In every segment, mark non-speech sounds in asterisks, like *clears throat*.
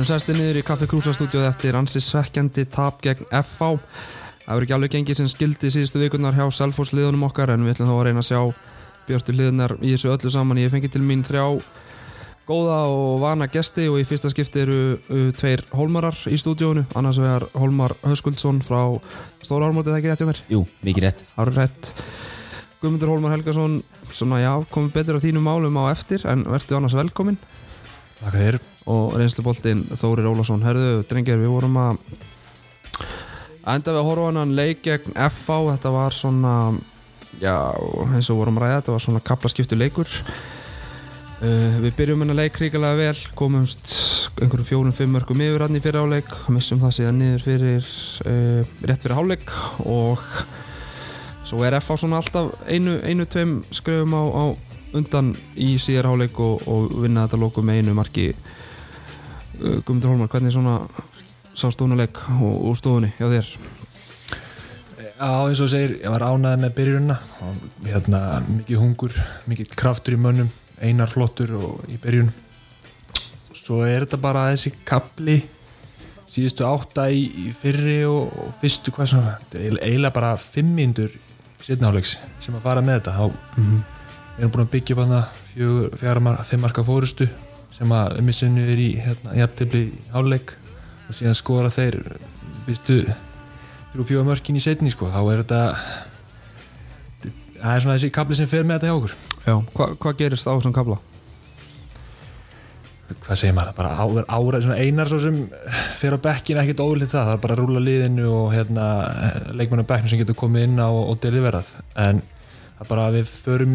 Erum sestir niður í Kaffi Krúsa stúdíóð eftir ansi svekkjandi tap gegn FH. Það verður ekki alveg gengið sem skildi síðustu vikunar hjá Selfos liðunum okkar en við ætlum þá að reyna að sjá björtu liðunar í þessu öllu saman. Ég fengi til mín þrjá góða og vana gesti og í fyrsta skipti eru uh, tveir hólmarar í stúdíónu. Annars vegar Hólmar Höskuldsson frá Stóra Ármótið, það ekki rétt hjá mér? Jú, mikið rétt Það eru rétt. Guðmundur Hólmar Helgason, svona já, komið betur á þínum málum á eftir en verður annars velkominn Takk þér og reynsluboltinn Þórir Ólafsson Herðu, drengir, við vorum að enda við að horfa hann leik gegn FH, þetta var svona já, eins og vorum ræða þetta var svona kaplaskiptu leikur. Uh, við byrjum hennar leik ríkilega vel komumst einhverjum fjórum, fimm mörgum yfir hann í fyrir áleik, missum það síðan niður fyrir uh, rétt fyrir háleik og svo er FH svona alltaf einu, einu tveim skröfum á, á undan í síðar háleik og, og vinna þetta lóku með einu marki Guðmundur Hólmar, hvernig svona sást tónuleik og, og stofunni hjá þér? Já, eins og þú segir, ég var ánæðið með byrjunna og hérna, mikið hungur mikið kraftur í mönnum, einar flottur og í byrjun. Svo er þetta bara þessi kapli síðustu átta í, í fyrri og, og fyrstu hvað svona eiginlega bara fimm mínútur setnáleiks sem að fara með þetta. Þá við erum búin að byggja upp hana fjögur, fjara, marka fórustu sem að umissinu er í hérna, jafntefli í háleik og síðan skora þeir fyrstu þrjú fjóða mörkin í setni sko, þá er þetta það er svona þessi kapli sem fer með þetta hjá okkur. Já, hva, hvað gerist á þessum kabla? hvað segir maður, bara ára, ára svona einar svo sem fer á bekkinu ekkert ólið það, það er bara að rúla liðinu og hérna, leikmenn á bekkinu sem getur komið inn á og, deliverað en það er bara að við förum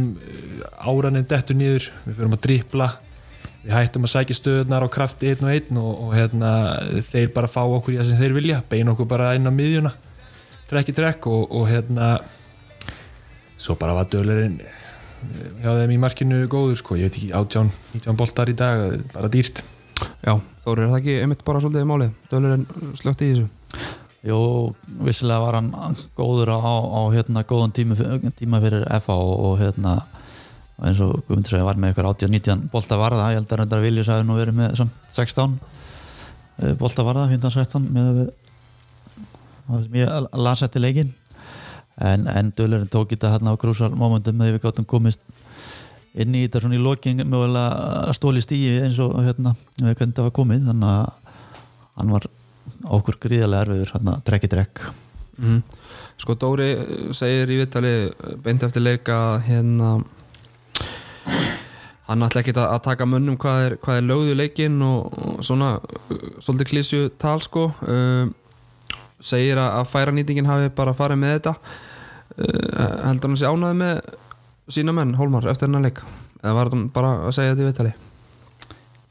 áranin dettur nýður, við förum að dripla við hættum að sækja stöðunar á krafti einn og einn og, og hérna, þeir bara fá okkur í það sem þeir vilja beina okkur bara inn á miðjuna trekk í trekk og, og hérna svo bara var dölurinn hjá þeim í markinu góður sko, ég veit ekki, 18, 19 boltar í dag bara dýrt Já, Þórir, er það ekki einmitt bara svolítið málið? Dölurinn slögt í þessu? Jú, vissilega var hann góður á, á hérna, góðan tíma, tíma fyrir FA og, og hérna eins og Guðmundur var með ykkur 18-19 bolta varða, ég held að reyndar Viljus hafi nú verið með samt 16 eh, bolta varða, 15-16 með lasa eftir leikin en, en Dölurinn tók þetta hérna á krúsal momentum þegar við gáttum komist inn í þetta svona í loking mögulega stóli stíi eins og hérna við hvernig það var komið. Þannig að hann var okkur gríðarlega erfiður hérna trekk í trekk Mm. Sko Dóri segir í vittali beint eftir leika hérna hann ætla ekki að, að taka munnum hvað er, hvað er lögðu leikinn og, og svona uh, svolítið klísju tal sko. Uh, segir að, að færanýtingin hafi bara farið með þetta. Uh, heldur hann sé ánæði með sína menn, Hólmar, eftir hennar leik? Eða var hann bara að segja þetta í vittali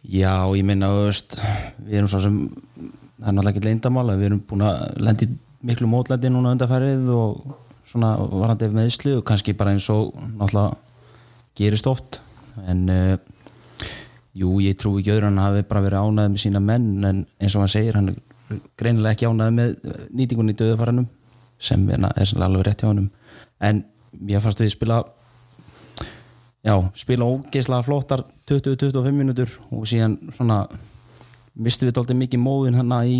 Já, ég minna, veist við erum svo sem það er náttúrulega ekki leyndamál að við erum búin að lendi miklu mótlæti núna undarfærið og svona varandi meðsli og kannski bara eins og náttúrulega gerist oft. En uh, jú, ég trú ekki öðru hann hafi bara verið ánæðið með sína menn. En eins og hann segir, hann er greinilega ekki ánæðið með eh, nýtingunni í döðufaranum sem er, er alveg rétt hjá honum. En ég fannst að ég spila já, spila ógeðslega flottar 20-25 minútur og síðan svona mistu við dálítið mikið móðin hann í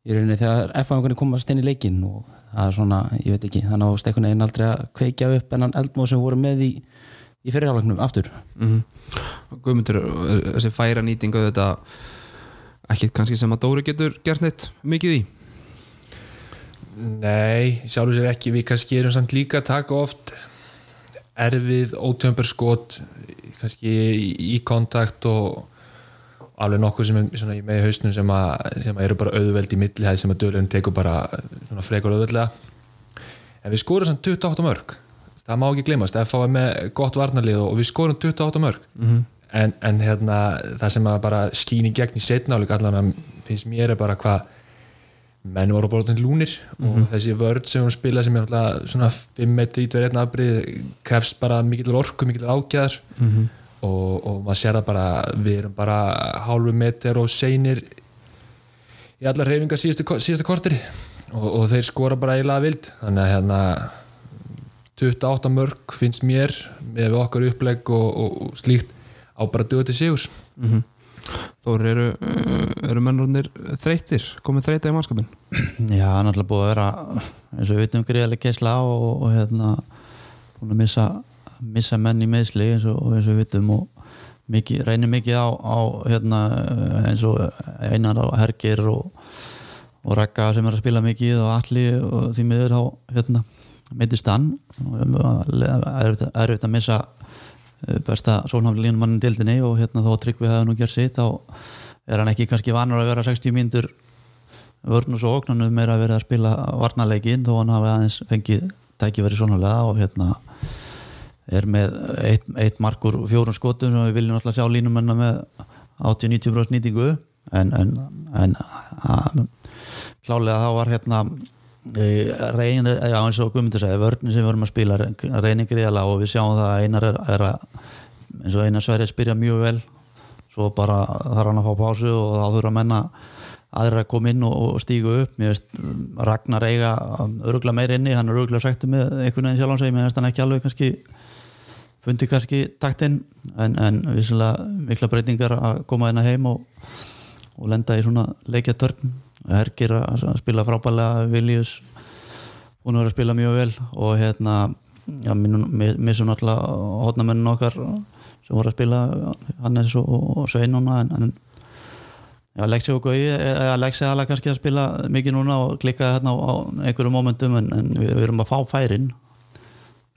í rauninni þegar F-fangunni komast inn í leikin og það er svona, ég veit ekki þannig að stekkunni einn aldrei að kveikja upp en hann eldmóð sem voru með í, í fyrirhálagnum aftur. Mm Guðmundur, uh, þessi færa nýtingu þetta ekki kannski sem að Dóri getur gert neitt mikið í? Nei, sjálfur sér ekki. Við kannski erum samt líka að taka oft erfið, ótömbar skot kannski í, í kontakt og alveg nokkuð sem er svona í með hausnum sem, að, sem að eru bara auðveld í millihæð sem að dölun tekur bara svona frekar auðveldlega. En við skorum samt 28 mörg það má ekki glemast, FH er með gott varnarlið og við skorum 28 mörg Mhm. en, en hérna það sem að bara skýni gegn í setnáleik allan finnst mér er bara hvað menn voru bara orðin lúnir og þessi vörd sem hún spila sem er náttúrulega svona 5 metri í tverjum afbrið krefst bara mikill orku, mikill ágæðar. Mhm. Og, og maður sér það bara við erum bara hálfu meter og seinir í allar reyfingar síðustu, síðustu korteri og, og þeir skora bara eiginlega vild. Þannig að hérna 28 mörg finnst mér með okkar upplegg og, og, og slíkt á bara döðu til sigurs. Þór, eru, uh, eru mennrunir þreyttir, komið þreyta í mannskapin? Já, það er náttúrulega búið að vera eins og við vitum greiðarlega keisla á og, og hérna búin að missa, missa menn í meðsli eins og, eins og við vitum og mikið, reynir mikið á, á hérna, eins og einar á hergir og, og rekka sem er að spila mikið og allir og því miður á hérna, og erfitt að missa eh, besta sólnáfli línumannin dildinni og hérna þó Tryggvi hefði nú gert sitt þá er hann ekki kannski vanur að vera 60 mínútur vörn og svo oknanum meira að vera að spila varnarleikin þó hann hafi aðeins fengið tækifæri svonalega og hérna er með eitt, eitt markur fjórun skotum og við viljum alltaf sjá línumennar með 80-90% nýtingu. En, en, en að, klálega þá var hérna reyn, já eins og Guðmundur segi vörnir sem við vorum að spila reynir greiðala og við sjáum það að einar er, er að eins og einar Sverri spyrja mjög vel svo bara þarf hann að fá pásu og þá þurfa að menna aðra að koma inn og, og stígu upp. Mér veist Ragnar eiga örugla meir inni, hann er örugla sættu með einhvern veginn sjálf hans mér veist hann ekki alveg kannski fundi kannski taktinn en, en vissulega mikla breytingar að koma hérna heim og, og lenda í svona leikjatörn. Hergir að spila frábælega Viljus hún er að spila mjög vel og hérna já, missum náttúrulega hodnamennin okkar sem voru að spila Hannes og, og Sveinuna en, en já, Lexi og Gauði eða Lexi aðla kannski að spila mikið núna og klikka hérna á, á einhverju momentum en, en við, við erum að fá færin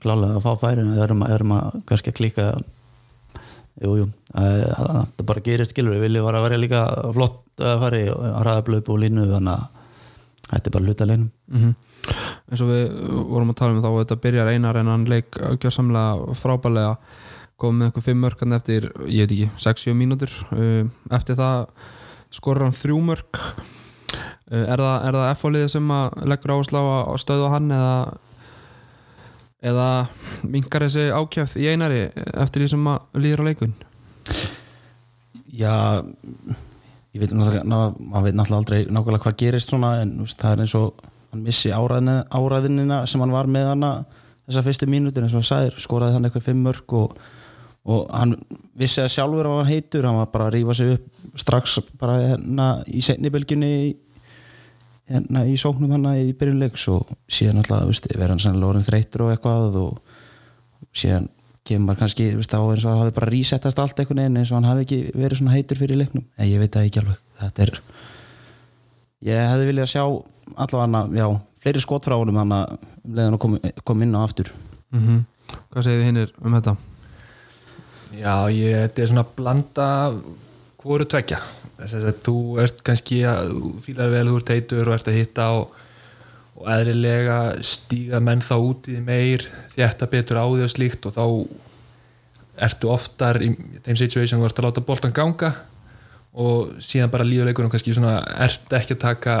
klálega að fá færin við erum, erum að kannski að klikka jújú, það bara gerist skilur við viljum að vera líka flott að fara í að blöpu og línu þannig að þetta er bara hluta leinum Mm -hmm. eins og við vorum að tala um þá og þetta byrjar einar en hann leik gjörsamlega frábælega komið með einhver fimm mörk eftir, ég veit ekki, 6-7 mínútur. Eftir það skorur hann þrjú mörk. Er það, það F-fóliðið sem að leggur áherslu á að stöða hann eða eða mingar þessi ákjæft í einari eftir því sem að líður á leikun Já ég veit náttúrulega maður aldrei nákvæmlega hvað gerist svona en veist, það er eins og hann missi áræðinina, sem hann var með hana þessar fyrstu mínútur eins og hann sagði skoraði hann eitthvað fimm mörg og, og hann vissi að sjálfur að hann heitur hann var bara að rífa sig upp strax bara hérna í setnibelgjunni hérna í sóknum hann í byrjunleiks og síðan alltaf verður hann sannlega orðin þreytur og eitthvað og síðan kemur kannski veist, á eins og það hafi bara resettast allt einhvern veginn eins og hann hafi ekki verið svona heitur fyrir leiknum en ég veit það ekki alveg þetta er ég hefði viljað sjá allavega já, fleiri skot frá honum hann að um leiðan að kom, kom inn á aftur mm -hmm. Hvað segir þið hinnir um þetta? Já, ég, þetta er svona blanda hvoru tvekja þess að þú ert kannski að fílar vel, þú ert heitur og ert að hitta og, og eðrilega stíga menn þá út í því meir þjætta betur á því og slíkt og þá ertu oftar í þeim situation þú ert að láta boltan ganga og síðan bara líðuleikunum kannski svona ert ekki að taka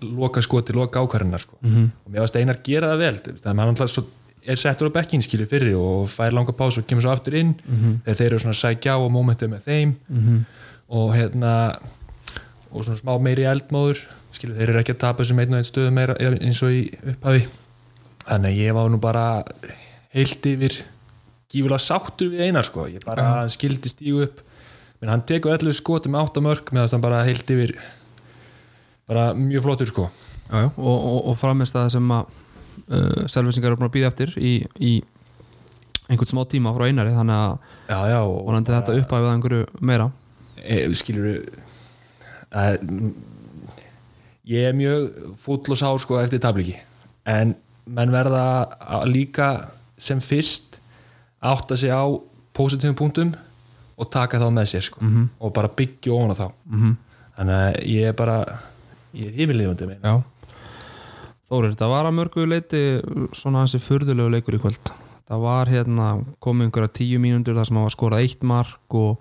loka skoti, loka ákvarðinar sko. mm -hmm. og mér varst einar gera það vel þannig að hann er settur á bekkin skilur fyrir og fær langa pás og kemur svo aftur inn mm -hmm. þegar þeir eru svona sækja á og mómentið með þeim mm -hmm. Og hérna og svona smá meiri eldmóður skilur þeir eru ekki að tapa þessum einn og einn stöðu meira eins og í upphafi þannig að ég var nú bara heilt yfir gífulega sáttur við einar sko ég bara uh -huh. skildi stígu upp menn hann tekur allir skoti með 8 mörg meðan hann bara heilt yfir bara mjög flottur sko já, já. og, og, og framist að það sem að uh, selvisingar eru búin að býða eftir í, í einhvern smá tíma frá einari þannig að já, já, og vonandi þetta uppæfið einhverju meira skilur að ég er mjög full og sár sko eftir tabliki en menn verða líka sem fyrst átta sig á positífum punktum og taka þá með sér sko mm -hmm. og bara byggja ofan á þá. Mm -hmm. þannig að ég er bara ég er yfirlifandi með Já. Þórir, það var að mörgu leiti svona hansi furðulegu leikur í kvöld. Það var hérna komið einhverja tíu mínútur þar sem það var skorað eitt mark og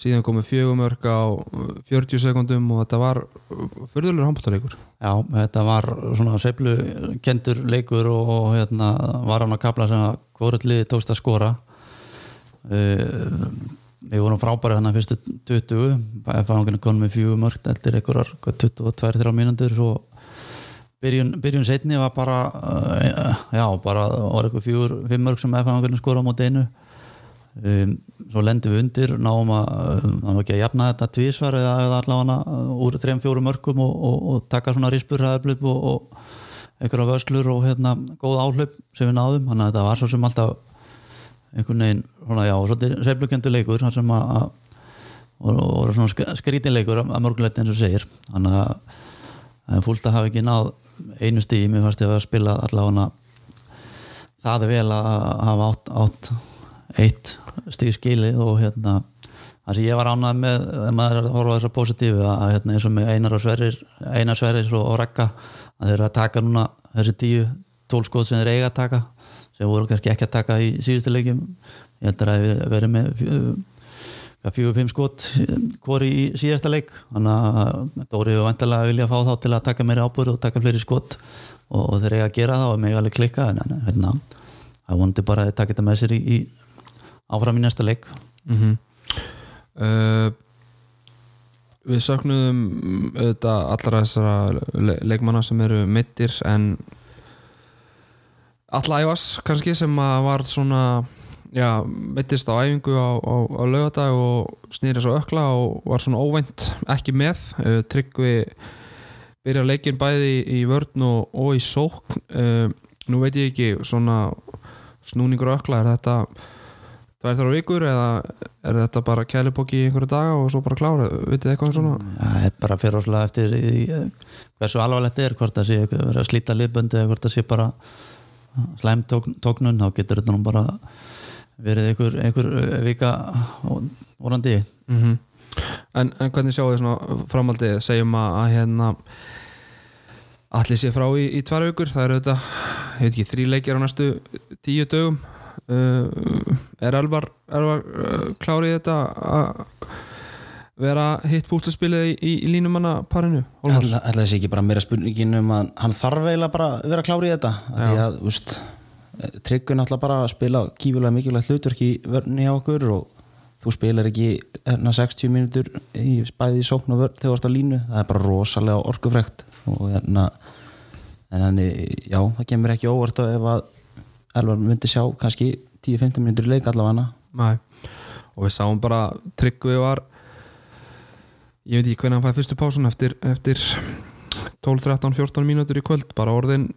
síðan komið fjögumörk á 40 sekundum og þetta var fyrðulegur handbóltaleikur Já, þetta var svona seiflu kentur leikur og, og hérna var hann að kapla sem að hvorulli tókst að skora. Uh, við vorum frábæri hann að fyrstu 20 fanginu konum með fjögumörk eftir einhverjar 22-3 mínútur og byrjun, byrjun setni var bara uh, já, bara var eitthvað fjögur, fimm mörk sem fanginu skora á mót einu um, svo lendum við undir náum að, um, náum ekki að jafna þetta tvísvar eða, eða allavega úr 3-4 mörgum og, og, og taka svona rispurhæðablöp og, og einhverja vöslur og hérna góð áhlaup sem við náðum. Þannig að þetta var svo sem alltaf einhvern veginn, svona já, svolítið seiflukendu leikur þar sem að og svona sk- skrítin leikur að mörguleiti eins og segir. Þannig að fúlt að hafa ekki náð einu stíð, mér fannst ég að spila allavega það er vel að hafa átt, átt eitt stíð skilið og hérna það sem ég var ánað með maður að horfa á þessa positífu að hérna, eins og með Einar og Sverrir Einar Sverrir og, Rekka að þeir eru að taka núna þessi tíu tólskóð sem þeir eiga að taka sem voru kannski ekki að taka í síðustu leikjum. Ég held að hefði verið með fjö- fjögur fimm skot hvori í síðasta leik. Þannig að Dóri hefur vantilega vilja fá þá til að taka meiri ábúr og taka fleiri skot og, og þeir eiga að gera það og mig alveg klikka en, hérna, það vonandi bara að taka þetta með sér í, í áfram í næsta leik? Mm uh, Við auðvitað allra þessara le leikmanna sem eru mittir en Alla Ævas kannski sem var svona já, mittist á æfingu á, á, á laugardag og snýri svo ökla og var svona óvænt ekki með. Uh, Tryggvi byrja leikin bæði í vörn og, og í sókn. Uh, nú veit ég ekki svona snúningur ökla er þetta tvær þar á vikur eða er þetta bara kælipokki í einhverju daga og svo bara klára vitið eitthvað svona? Það er bara fyrir áslega eftir hversu alvarlegt er hvort það sé að slíta liðböndi eða hvort það sé bara slæm tókn, tóknun þá getur þetta nú bara verið einhver, einhver vika vorandi mm en, en hvernig sjáu þið svona framhaldið? Segjum að, að hérna allir sé frá í, í tvær vikur það eru þetta, ég veit ekki, þrý leikir á næstu tíu dögum er Elvar, Elvar uh, klárið þetta að vera hitt bústuspilið í, í, í línumanna parinu Ætla þessi ekki bara meira spurningin um að hann þarf eiginlega bara að vera klári í þetta af því að, úst, tryggur náttúrulega bara að spila kífulega mikilvægt hlutverk í vörni hjá okkur og þú spilar ekki hérna 60 mínútur í bæði í sókn og vörn þegar þú ert á línu. Það er bara rosalega orkufrekt og hérna en hann, já, það kemur ekki óvart ef að Elvar myndi sjá kannski 10-15 mínútur í leik allavega Nei. og við sáum bara Tryggvi var ég veit ekki hvernig hann fæði fyrstu pásun eftir, eftir 12, 13, 14 mínútur í kvöld bara orðin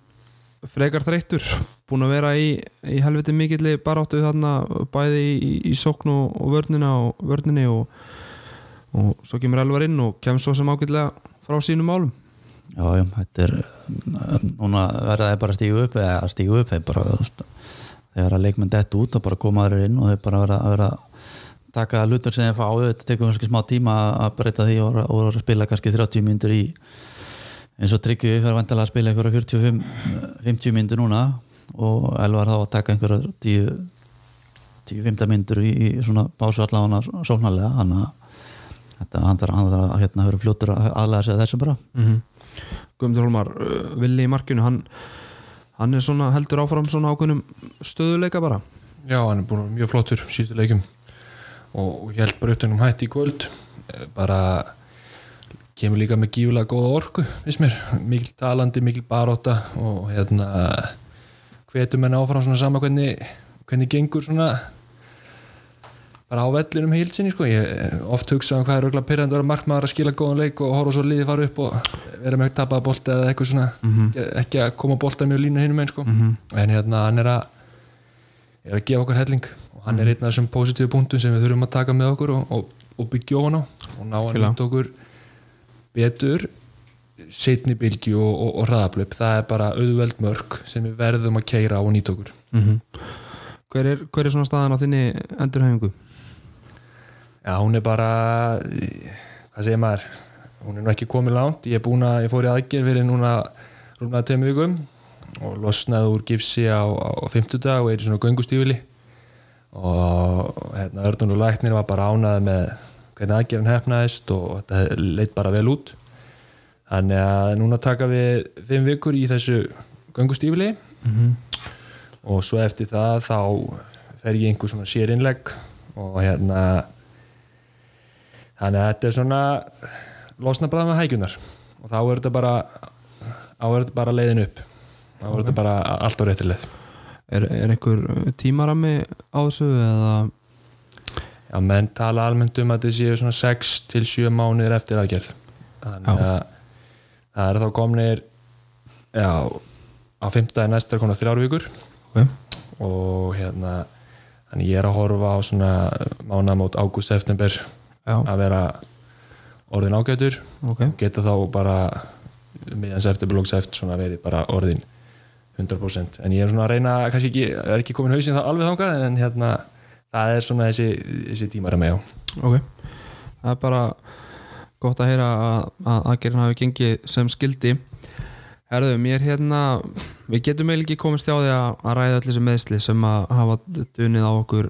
frekar þreyttur búin að vera í, í helviti mikilli baráttu þarna bæði í, í sókn og, og vörnina og vörninni og, og svo kemur Elvar inn og kemur svo sem ágætlega frá sínum málum Já, já, þetta er um, núna verða þeir bara stígu upp eða stígu upp þeir bara þegar að leikmenn dett út og bara koma þeir inn og þeir bara vera taka hlutur sem þeir fá þetta tekur kannski smá tíma að breyta því og, og spila kannski 30 myndur í eins og tryggju fyrir vantilega að spila einhverja 45-50 myndur núna og Elvar þá að taka einhverja 10-15 myndur í, svona básu allavega sóknarlega hann þarf að hérna, vera fljótur að aðlæða sig að þessu bara mm -hmm. Guðmundur Holmar uh, villi í markinu, hann, hann er svona heldur áfram svona ákveðnum stöðuleika bara. Já, hann er búin mjög flottur síðustu leikum og, held bara utanum hætti í kvöld. Eh, bara kemur líka með gífulega góða orku mikil talandi, mikil baróta og hérna hvetum menn áfram svona sama hvernig hvernig gengur svona bara á vellinum heilsinni sko. ég eh, oft hugsa um hvað er ögla pyrrandi að vera markmaður að skila góðan leik og horfa svo liðið fara upp og vera með tapaða bolta eða eitthvað svona. Ekki, ekki að koma bolta mjög línu hinum einn sko. en hérna hann er að er að gefa okkur helling og hann er einn af þessum positífu punktum sem við þurfum að taka með okkur og, og, og byggja ofan á og ná að nýta okkur betur setni bylgi og, og, hraðablöp það er bara auðveld mörg sem við verðum að keira á og nýta okkur. Mm hver, er, hver er svona staðan á þinni endurhæfingu? Já, hún er bara hvað segir maður? Hún er nú ekki komið langt. Ég er búin að, ég fór í aðgerð fyrir núna rúmlega tveim vikum og losnaði úr gifsi á, á 50 dag og er í svona göngustífili. Og hérna Örnur og Læknir var bara ánaði með hvernig aðgerðin hefnaðist og þetta leitt bara vel út. Þannig að núna taka við fimm vikur í þessu göngustífili. Og svo eftir það þá fer ég einhver svona sérinnlegg og hérna þannig að þetta er svona losna bara með hækjunar og þá er þetta bara er þetta bara leiðin upp. Þá er þetta bara allt á rétti leið. Er, er einhver tímarami á þessu eða? Já, menn tala almennt um að þetta séu svona 6 til 7 mánuðir eftir aðgerð. Þannig að það er þá komnir já, á 15. næsta konar þrjár vikur. Ok, og hérna þannig ég er að horfa á svona mánamót ágúst-september já, að vera orðin ágætur. Ok. Geta þá bara miðan september lóks eftir svona verið bara orðin 100% en ég er svona að reyna kannski ekki, er ekki komin hausinn það alveg þangað en hérna það er svona þessi, þessi tímar að með á ok, það er bara gott að heyra að, að aðgerðin hafi gengið sem skildi Herðu, mér hérna við getum eiginlega ekki komist hjá því að, ræða öll þessi meðsli sem að hafa dunið á okkur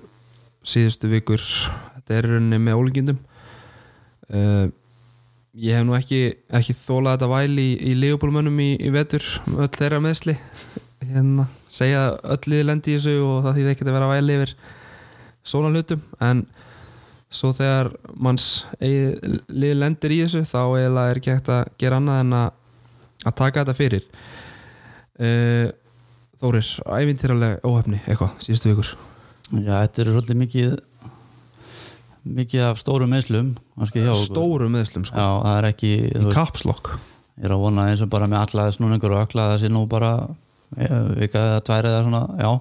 síðustu vikur þetta er rauninni með ólíkindum. Uh, ég hef nú ekki, ekki þólað þetta væl í, í legjubólmönnum í, í vetur öll þeirra meðsli hérna, segja að öll liði lendi í þessu og það þýði ekkert að vera væl yfir svona hlutum en svo þegar manns lið lendir í þessu þá eiginlega er ekki hægt að gera annað en að, að taka þetta fyrir. Uh, Þórir, ævintýralega óhefni eitthvað síðustu vikur? Já, þetta eru svolítið mikið mikið af stórum meðslum kannski hjá okkur. stóru meðslum sko. Já, það er ekki kapslokk ég er að vona eins og bara með allaðis núningur og það sé nú bara eh, vika eða tvær eða svona, já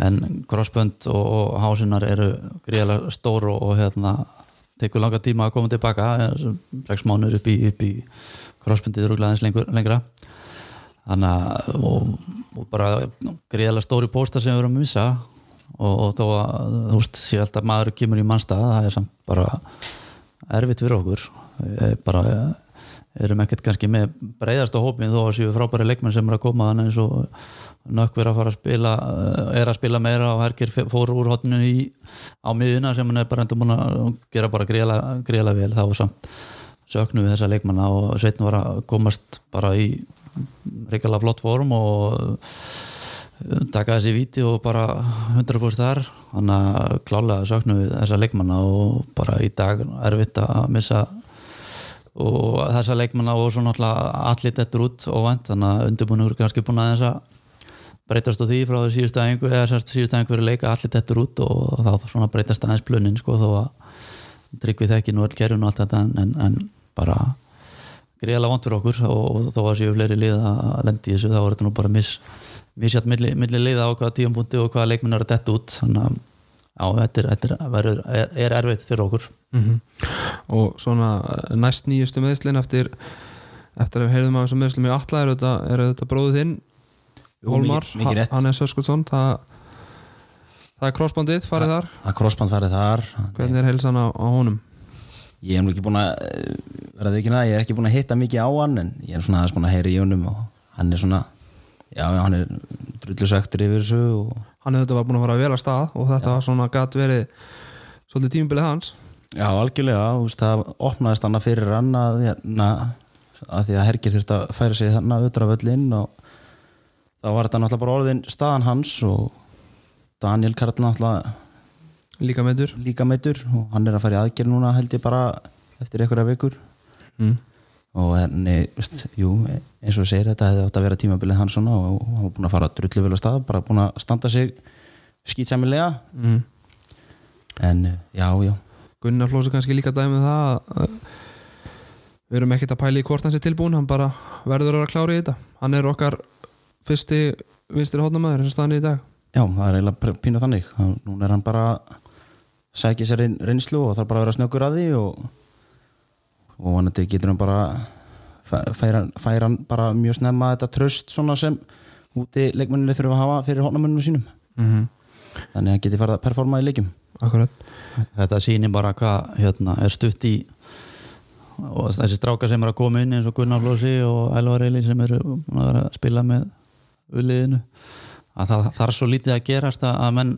en crossbönd og, og hásinnar eru gríðalega stór og, og hérna tekur langa tíma að koma tilbaka eh, sex mánuður upp í, í crossböndið rúglega eins lengra þannig að og, og bara gríðalega stóri póstar sem við erum að missa og, og þó að þú veist, sé alltaf maður kemur í mannstað það er samt bara erfitt fyrir okkur. Bara eh, erum ekkert kannski með breyðast á hópin þó að séu frábæri leikmenn sem er að koma þannig eins og nökkver að fara að spila eh, er að spila meira og Hergir fór úr hotninu í, á miðuna sem hann er bara endur búin að gera bara gríðlega vel. Þá samt söknum við þessa leikmanna og Sveitn var að komast bara í reykjala flott form og taka þessi víti og bara 100% þar. Þannig að klálega söknum við þessa leikmanna og bara í dag er erfitt að missa og þessa leikmanna og svo náttúrulega allir þetta út og vant þannig að undirbúinur er kannski búin að þess að breytast á því frá því síðustu æfingu eða sérst síðustu æfingu verið leika allir þetta út og þá svona breytast aðeins plönin sko þó að tryggvið þekki nú all kerjun og allt þetta en, en, bara greiðlega fyrir okkur og, og þó að séu fleiri lið að lendi þessu þá er þetta nú bara miss, missjátt milli, milli liða á hvaða tíumbúndi og hvaða leikminn er að detta út. Þannig að já, þetta, er, þetta er, verður, er, er erfitt fyrir okkur. Mm og svona næst nýjustu meðslin eftir eftir að við heyrðum af þessum meðslum í alla er þetta, er þetta bróðið þinn rétt. Hannes Höskuldsson það, það er crossbandið farið þar? að crossband farið þar. Hvernig er heilsan á, á honum? Ég hef nú ekki búin að verða ekki það, ég er ekki búin að hitta mikið á hann en ég er svona aðeins búin að heyra í honum og hann er svona já, hann er drullusöktur yfir þessu og hann hefði þetta var búin að fara vel að stað og þetta var svona gatt verið svolítið tímabilið hans. Já, algjörlega, veist, það opnaðist hann fyrir hann að, hérna, að því að Hergir þurfti að færa sig hann að auðvitað völlinn og þá var þetta náttúrulega bara orðin staðan hans og Daniel Karl náttúrulega líka meður líka meittur og hann er að fara í aðgerð núna held ég bara eftir einhverja vikur. Mm. Og henni, veist, jú, eins og segir þetta hefði átt að vera tímabilið hans svona og hann var búin að fara drullu vel á stað bara búin að standa sig skýtsæmilega Mm. en já, já, Gunnar Flósi kannski líka dæmið það að- að við erum ekkert að pæla í hvort hann sé tilbúin hann bara verður að vera klári í þetta. Hann er okkar fyrsti vinstri hótnamaður eins og staðan í dag. Já, það er eiginlega pínu þannig. Núna er hann bara sækja sér reyn- reynslu og þarf bara að vera snöggur að því og, og hann getur hann bara fæ- færa, færa hann bara mjög snemma þetta tröst svona sem úti leikmenninni þurfa að hafa fyrir hónamenninu sínum. Mm -hmm. þannig að hann geti farið að performa í leikjum. Akkurat. Þetta sýnir bara hvað hérna, er stutt í og þessi strákar sem er að koma inn eins og Gunnar Flósi og Elvar Eilin sem eru búin að vera að spila með uliðinu að það þarf svo lítið að gerast að, að menn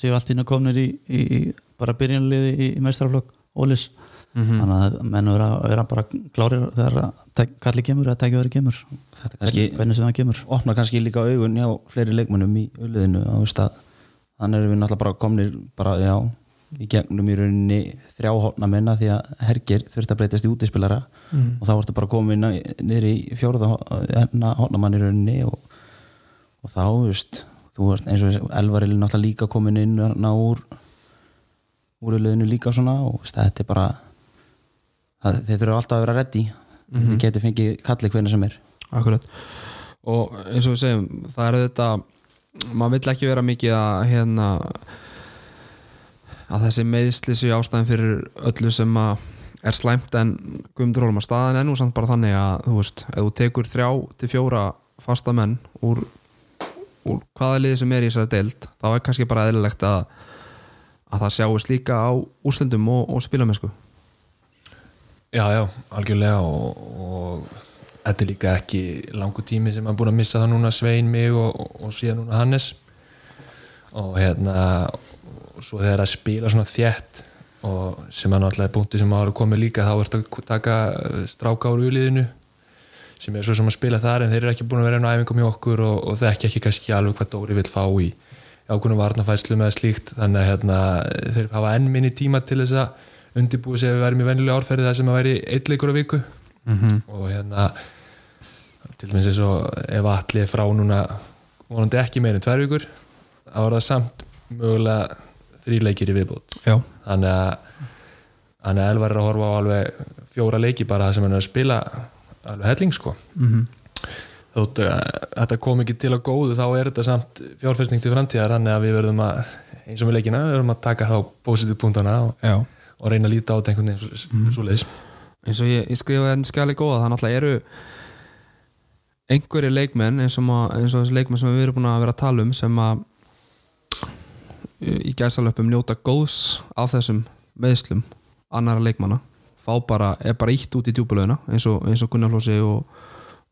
séu allt ína komnir í, í, í bara byrjunliði í, í mestraflokk Ólis Mhm. þannig að menn vera, vera bara klárir þegar að tek- kalli kemur eða tekja verið kemur þetta kannski hvernig sem það kemur opnar kannski líka augun hjá fleiri leikmönnum í auðliðinu á stað þannig erum við náttúrulega bara komnir bara, já, í gegnum í rauninni þrjá hotna menna því að hergir þurft að breytast í útispilara Mm. og þá ertu bara komin niður í fjórða hotna mann í rauninni og, og þá, veist þú veist eins og Elvarilin náttúrulega líka komin inn ná úr úr í liðinu líka svona og veist, þetta er bara það, þeir þurfa alltaf að vera reddi mm -hmm. þeir getur fengið kalli hvernig sem er. Akkurat. Og eins og við segjum, það er þetta maður vill ekki vera mikið að hérna að þessi meðsli séu ástæðin fyrir öllu sem að er slæmt en guðmundur hólum að staðan er nú samt bara þannig að þú veist, ef þú tekur þrjá til fjóra fasta menn úr, úr hvaða liði sem er í þessari deild þá er kannski bara eðlilegt að að það sjáist líka á úslendum og, og spilamennsku Já, já, algjörlega og, og þetta er líka ekki langu tími sem maður búin að missa það núna Svein mig og, og, og síðan núna Hannes. Og hérna og svo þegar að spila svona þjætt og sem er náttúrulega búndi sem ára komið líka þá ertu að taka eh, stráka úr úliðinu sem er svo sem að spila þar en þeir eru ekki búin að vera enn á æfingum í okkur og, þekki ekki kannski alveg hvað Dóri vil fá í ákveðnum varnafæslu með slíkt. Þannig að hérna, þeir hafa enn minni tíma til þess að undirbúið sig að við verðum í vennilega árferði það sem að væri eitt leikur á viku. -hmm. og hérna til dæmis eins og ef allir frá núna vonandi ekki meira en tvær vikur þá er það samt mögulega þrý leikir í viðbútt þannig að að Elvar er að horfa á alveg fjóra leiki bara það sem hann er að spila alveg helling sko. Mhm. þótt að þetta kom ekki til að góðu þá er þetta samt fjárfærsning til framtíðar þannig að við verðum að eins og við leikina, við verðum að taka þá positív punktana og, já og reyna að líta á þetta einhvern veginn svo, Mhm. svo leiðis eins og ég, ég skrifaði enn skjali góða það náttúrulega eru einhverju leikmenn eins og, eins og þessi leikmenn sem við erum búin að vera að tala um sem að í gæsalöpum njóta góðs af þessum meðslum annara leikmanna. Fá bara, er bara ítt út í djúbulöðina eins og, eins og Gunnar Flósi og,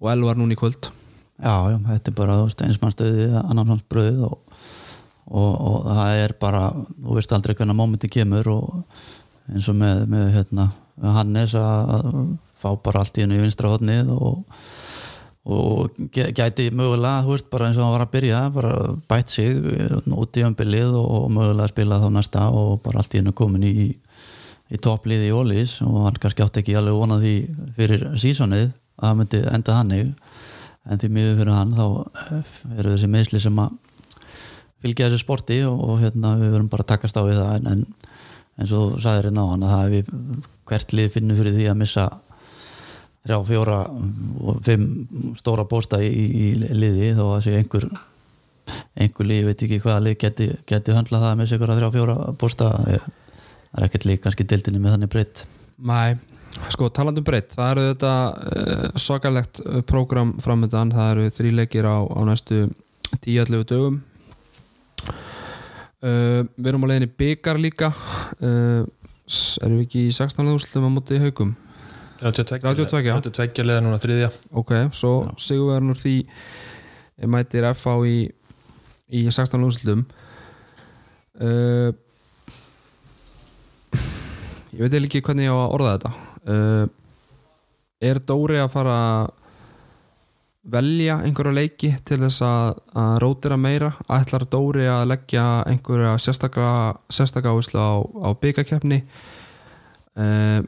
og Elvar núna í kvöld. Já, já, þetta er bara þú veist, eins mann stöði annan hans bröð og, og, og það er bara þú veist aldrei hvernig mómenti kemur og eins og með, með hérna, Hannes að fá bara allt í hennu í vinstra hodnið og, og gæ- gæti mögulega, þú veist, bara eins og hann var að byrja bara bætt sig eh, út í ömbilið og, mögulega spila þá næsta og bara allt í hennu komin í í toppliði í Ólís og hann kannski átti ekki alveg vonað því fyrir sísonið að það myndi enda hannig en því miður fyrir hann þá eh, eru þessi meðsli sem að fylgja þessu sporti og, og hérna við verum bara að takast á við það. En, en eins og þú sagðir hérna á hann að það við hvert lið finnur fyrir því að missa þrjá, fjóra og fimm stóra bósta í, í liði þó að sé einhver einhver lið, ég veit ekki hvaða lið geti, geti höndlað það að missa ykkur að þrjá, fjóra bósta það er ekkert lið kannski dildinni með þannig breytt. Mæ, sko talandu breytt það eru þetta uh, svakalegt uh, prógram framöndan, það eru þrý leikir á, á næstu 10-11 dögum uh, við erum á leiðinni byggar líka. Uh, erum við ekki í 16. úrslutum á móti haugum 32, 32, já. 32 leða núna þriðja. Ok, svo sigurverðan úr því eh, mætir FH í, í 16 úrslutum uh, ég veit ekki hvernig ég á að orða þetta. Uh, er Dóri að fara að velja einhverja leiki til þess að, að rótira meira? Ætlar Dóri að leggja einhverja sérstaka áherslu á, á byggakefni uh,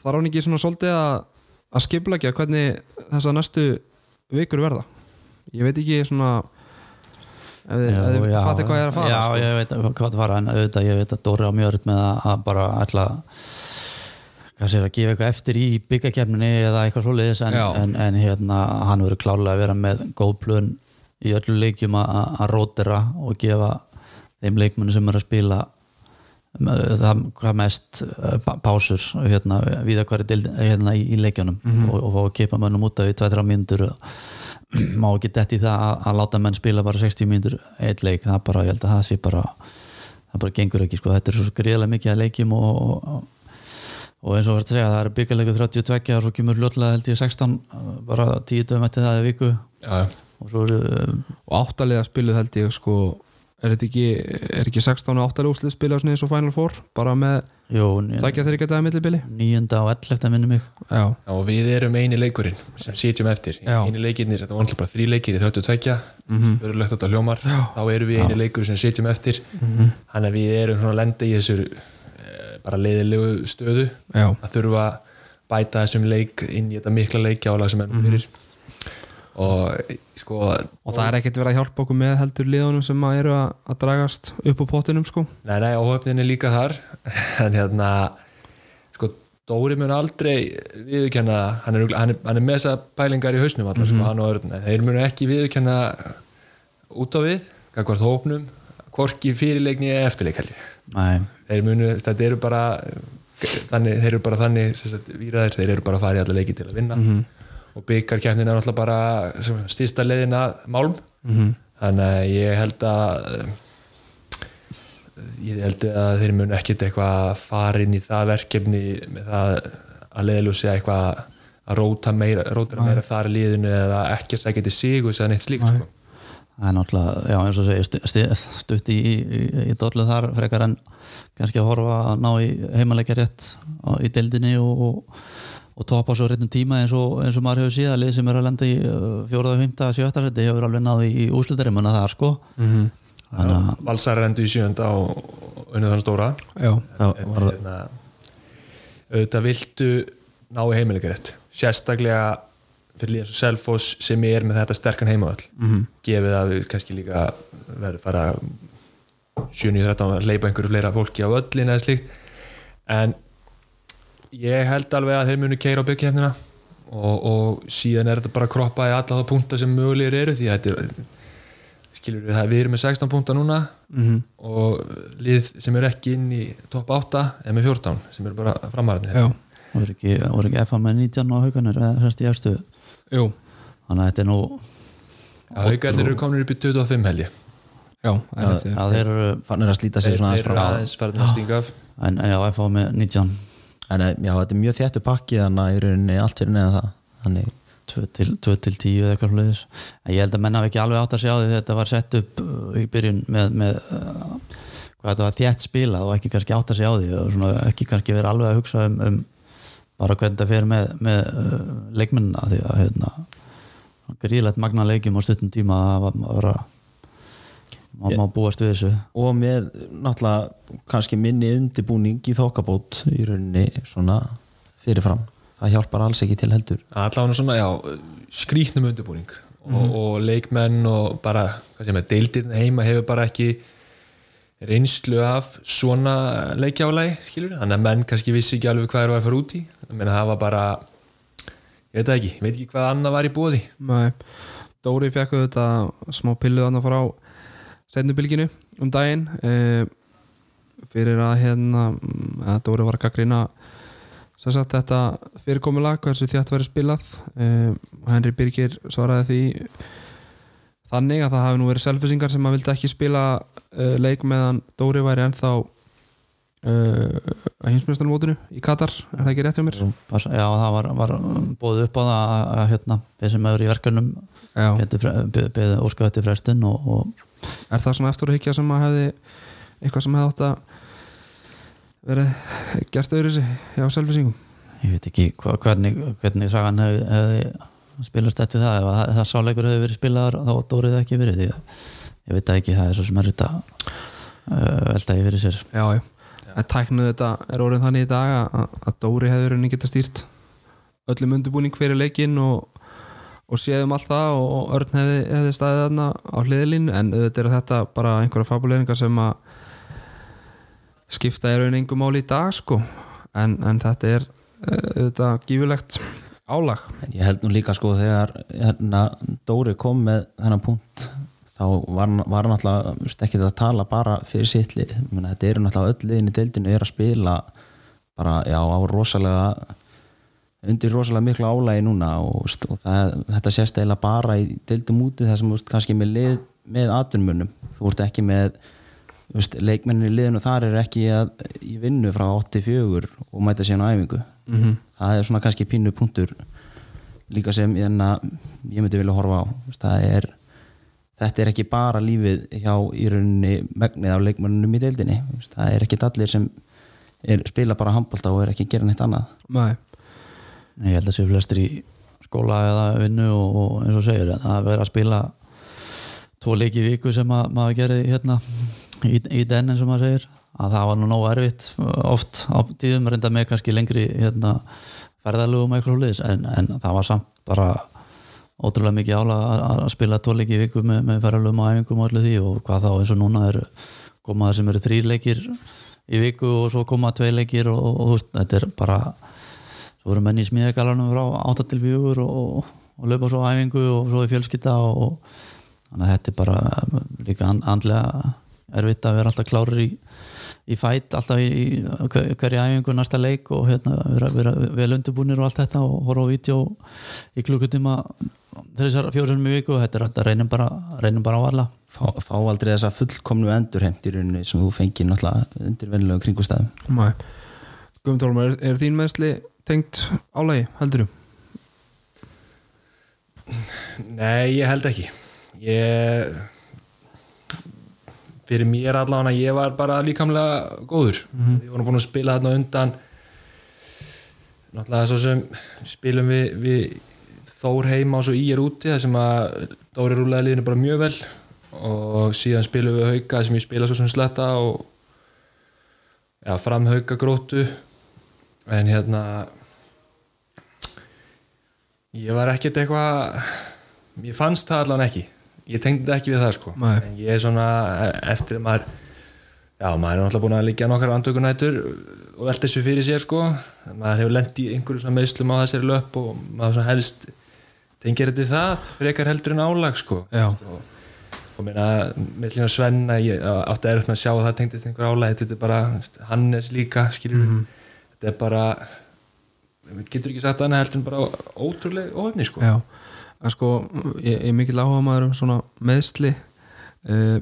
þarf hann ekki svona svolítið að, að skipleggja hvernig þessa næstu vikur verða? Ég veit ekki svona ef þið- fatið hvað ég er að fara já, sko. ég veit hvað það fara en auðvitað, ég veit að Dóri á öll með að, að bara ætla hvað sér að gefa eitthvað eftir í byggakefninni eða eitthvað svoleiðis en, en, en hérna hann verður klárlega að vera með góð plön í öllu leikjum að, rótira og gefa þeim leikmennu sem er að spila með- það hvað mest pá- pásur hérna, við að hverju hérna, í, í leikjunum. Og, og fá að kipa mönnum út af í 2-3 mínútur. Og *clears throat* má ekki detti það að, að láta menn spila bara 60 mínútur eitt leik, það bara, ég held að það sé bara það bara gengur ekki, sko, þetta er svo greiðlega mikið að leikjum og, og, og eins og verður að segja, það er byggjarleiku 32 og svo kemur ljótlega held ég 16 bara 10 dögum eftir það í viku já, já. og svo eru og áttalega spiluð held ég sko er þetta ekki, er ekki 16 og 8 úslið spilað svona eins og Final Four bara með jú, þækja þeir ekki að það er millibili 9. og 11. minnum mig já, Já, og við erum eini leikurinn sem sitjum eftir Já. eini leikirnir, þetta var alltaf bara þrý leikir í 32 mm. -hmm. þetta hljómar þá erum við eini leikur sem sitjum eftir Mhm. þannig að við erum svona að lenda í þessu eh, bara leiðilegu stöðu. Já, að þurfa að bæta þessum leik inn í þetta mikla leikjálag sem er Mhm. fyrir. Og sko og það er ekkert verið að hjálpa okkur með heldur liðunum sem að eru að, að dragast upp á pottinum sko. Nei, nei, óhöfnin er líka þar. *laughs* En hérna sko, Dóri mun aldrei viðurkenna hann er, hann er, hann er með þessa pælingar í hausnum allar, sko, hann og en þeir munu ekki viðurkenna út á við hvort hópnum, hvorki fyrirleikni eða eftirleik þeir munu, þetta eru bara þannig, þeir eru bara þannig sagt, víraðir, þeir eru bara að fara í alla leiki til að vinna. Og byggarkefnin er náttúrulega bara stýsta leiðin að málm. Þannig að ég held að ég held að þeir munu ekkit eitthvað að fara inn í það verkefni með það að leiðljósi eitthvað að róta meira, róta meira þar í liðinu eða ekki að segja til sig og segja neitt slíkt sko. Það er náttúrulega, já eins og segja stu, stu, stutt í, í, í dollu þar frekar en kannski að horfa að ná í heimalegja rétt á, í deildinni og, og, og topa svo réttum tíma eins og, eins og maður hefur síðan lið sem er að lenda í fjóraða, fymta, sjötta seti hefur alveg náði í úslutarum en það er sko. Mhm. þannig að Valsar endur í sjönda og unnið þann stóra. Já, en, var það hérna, auðvitað viltu ná í heimileikarétt sérstaklega fyrir líðan svo Selfoss sem er með þetta sterkan heimavall -hmm. gefið að við kannski líka verður fara 7-13 að leipa einhverju fleira fólki á öllin eða slíkt en ég held alveg að þeir munu keira á byggjefnina og, og síðan er þetta bara að kroppa í alla það punta sem mögulegir eru því að þetta er skilur við það, við erum með 16 punta núna Mhm. og lið sem eru ekki inn í topp 8 er með 14 sem eru bara framarðinni já, voru ekki, ekki FA með 19 á hauganir eða sérst í efstu jú. Þannig að þetta er nú Haugarnir eru komin upp í 25 held ég. Já, rétt, að þeir eru fannir að slíta sig Þeir svona aðeins þeir eru frá aðeins farin að stinga af. En, en já, FA með 19 en eh, já, þetta er mjög þéttu pakki þannig að í rauninni allt fyrir neða það. Þannig 2 til, 2 til 10 eða eitthvað hlutis en ég held að menna hafi ekki alveg átt að sjá því þetta var sett upp uh, í byrjun með, með uh, hvað þetta var þétt spilað og ekki kannski átt að sjá því og svona, ekki kannski verið alveg að hugsa um, um bara hvernig þetta fer með, með uh, leikmennina því að hérna, gríðlegt magna leikjum á stuttum tíma að vera má, má búast við þessu. Og með náttúrulega kannski minni undibúning í þokkabót í rauninni svona fyrirfram. Það hjálpar alls ekki til heldur. Allavega svona, já, skrýtnum undirbúning. Og, og leikmenn og bara, hvað sem er, deildirn heima hefur bara ekki reynslu af svona leikjálægi skilur, þannig að menn kannski vissi ekki alveg hvað er að fara út í menn það var bara ég veit ekki, ég veit ekki hvað annað var í bóði Nei, Dóri fekk þetta smá pillu þarna frá setnubilginu um daginn e, fyrir að hérna mm, að Dóri var að gaggrina sagt þetta fyrirkomulag hversu þjátt verið spilað. E, Henry Birgir svaraði því þannig að það hafi nú verið selfisingar sem að vildi ekki spila uh, leik meðan Dóri væri ennþá að hinsmjöstarmótinu í Katar, er það ekki rétt hjá mér? Já, það var, var bóðið upp á það að, hérna, við sem hefur í verkanum beðið óskað eftir frestun og, og Er það svona eftir að higgja sem að hefði eitthvað sem hefði átt að verið gert öðru sig hjá selvisingum? ég veit ekki hva, hvernig, hvernig sagan hefði, hefði spilast eftir það ef það, það sáleikur hefði verið spilaðar þá dórið ekki verið að ég veit það ekki, það er svo sem er þetta uh, veltaði fyrir sér Já, já. En tæknuð þetta er orðin þannig í dag að, að Dóri hefur henni geta stýrt öllum undirbúning fyrir leikinn og, og séðum allt það og, Örn hefði, hefði staðið þarna á hliðlín en auðvitað er þetta bara einhverja fabuleringar sem að skipta í raun engum máli í dag sko. En, en þetta er eh, auðvitað gífulegt álag. En ég held nú líka sko þegar hérna, Dóri kom með þennan punkt þá var var alltaf ekki að tala bara fyrir sitt lið. Meni, þetta eru náttúrulega öll liðin í deildinu er að spila bara já á rosalega undir rosalega miklu álægi núna og, og það, þetta sést eiginlega bara í deildum úti þar sem þú ert kannski með lið með atvinnmunum, þú ert ekki með veist, leikmennin í liðinu þar er ekki að, í vinnu frá 84 og mæta síðan á æfingu. Mm -hmm. það er svona kannski pínu punktur líka sem ég, ég myndi vilja horfa á. Það er, þetta er ekki bara lífið hjá í rauninni megnið á leikmannunum í deildinni. Það er ekki allir sem er, spila bara handbalta og er ekki að gera neitt annað. Nei, ég held að séu flestir í skóla eða vinnu og, og eins og segir að vera að spila tvo leiki í viku sem að, maður gerði hérna í, í den eins og maður segir. Að það var nú nógu erfitt oft á tíðum reynda með kannski lengri hérna, ferðalögum eitthvað hlutis en, en það var samt bara ótrúlega mikið ála að spila tóleiki í viku með, með ferralum og æfingum og allir því og hvað þá eins og núna er koma það sem eru þrýr leikir í viku og svo koma tvei leikir og, og, og þetta er bara svo voru menn í smíðagalanum frá 8 til 4 og, og löpa svo æfingu og svo í fjölskytta og, þannig að þetta er bara líka and, andlega erfitt að vera alltaf klárir í, í fætt alltaf í, í hver- hverju æfingu næsta leik og hérna vera, vera vel undirbúnir og allt þetta og horfa á vídeo í klukkutíma þessar fjórum í viku og þetta er þetta reynum bara, reynum bara á alla fá, fá aldrei þessa fullkomnu endurheimt í rauninni sem þú fengir náttúrulega undir vennilegum kringustæðum Nei. Guðmund Hólmar, er, er þín meðsli tengt álægi, heldur þú? Nei, ég held ekki ég fyrir mér allavega ég var bara líkamlega góður. Við vorum búin að spila þarna undan. Náttúrulega svo sem spilum við, við Þór heima og svo í er úti það sem að Dóri rúlaði liðinu bara mjög vel. Og síðan spilum við hauka sem ég spila svo sem sletta og ja, fram hauka grótu en hérna ég var ekkert eitthvað ég fannst það allan ekki ég tengdi þetta ekki við það sko. Nei. en ég er svona e- eftir að maður já, maður er náttúrulega búin að liggja nokkar andökunætur og velta þessu fyrir sér sko. Maður hefur lent í einhverju meðslum á þessari löp og maður helst tengir þetta við það frekar heldur en álag sko. Já. og, og meina með Svenna ég átti að með að sjá að það tengdist einhver álag þetta er bara Hannes líka skilur þetta er bara getur ekki sagt annað heldur en bara ótrúlega óöfni sko. Já, en sko ég, ég er mikil áhuga maður um svona meðsli uh,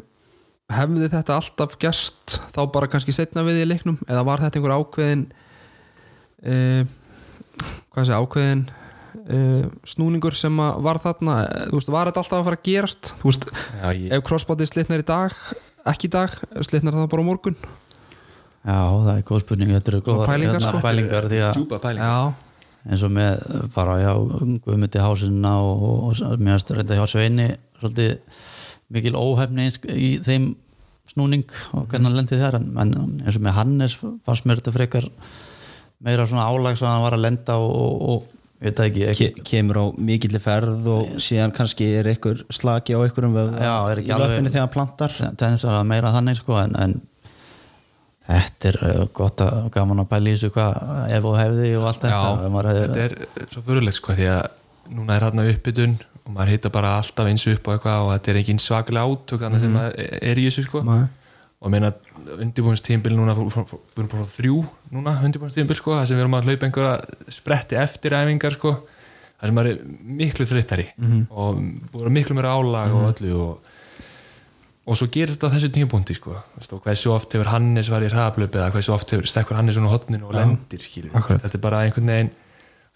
hefði þetta alltaf gerst þá bara kannski setna við í leiknum? Eða var þetta einhver ákveðin uh, hvað sé ákveðin uh, snúningur sem að var þarna? Þú veist, var þetta alltaf að fara að gerast? Þú veist, Já, ég, ef crossbody slitnar í dag ekki í dag, slitnar það bara á morgun? Já, það er góð spurning þetta eru góðar pælingar, hérna, sko. pælingar því að djúpa pæling Já, eins og með bara já, guðmyndi hásinna og, og, og finnst reynda hjá Sveini svolítið mikil óhefni í þeim snúning og hvernig hann lendi þar en, en eins og með Hannes fannst mér þetta frekar meira svona álags að hann var að lenda og, og, veit það ekki, Ke kemur á mikilli ferð og síðan kannski er einhver slaki á einhverjum Já, er í löppinni þegar hann plantar. Tens að meira þannig sko en, en þetta er uh, gott að gaman að pæla í þessu hvað ef og hefði og allt þetta Já, þetta er svo fyrirlegt sko því að núna er hérna uppbytun og maður hitta bara alltaf eins upp og eitthvað og þetta er engin svakalega átök þannig sem maður er í þessu sko. Nei. og meina undirbúinstímbil núna við erum bara þrjú núna undirbúinstímbil sko það sem við erum að hlaupa einhverja spretti eftir æfingar sko það sem maður er miklu og búið að vera miklu meira álag og öllu og og svo gerist þetta á þessu tímapunkti sko. Og hversu oft hefur Hannes var í hraðablöp eða hversu oft hefur stekkur Hannes á hotninu og lendir þetta er bara einhvern veginn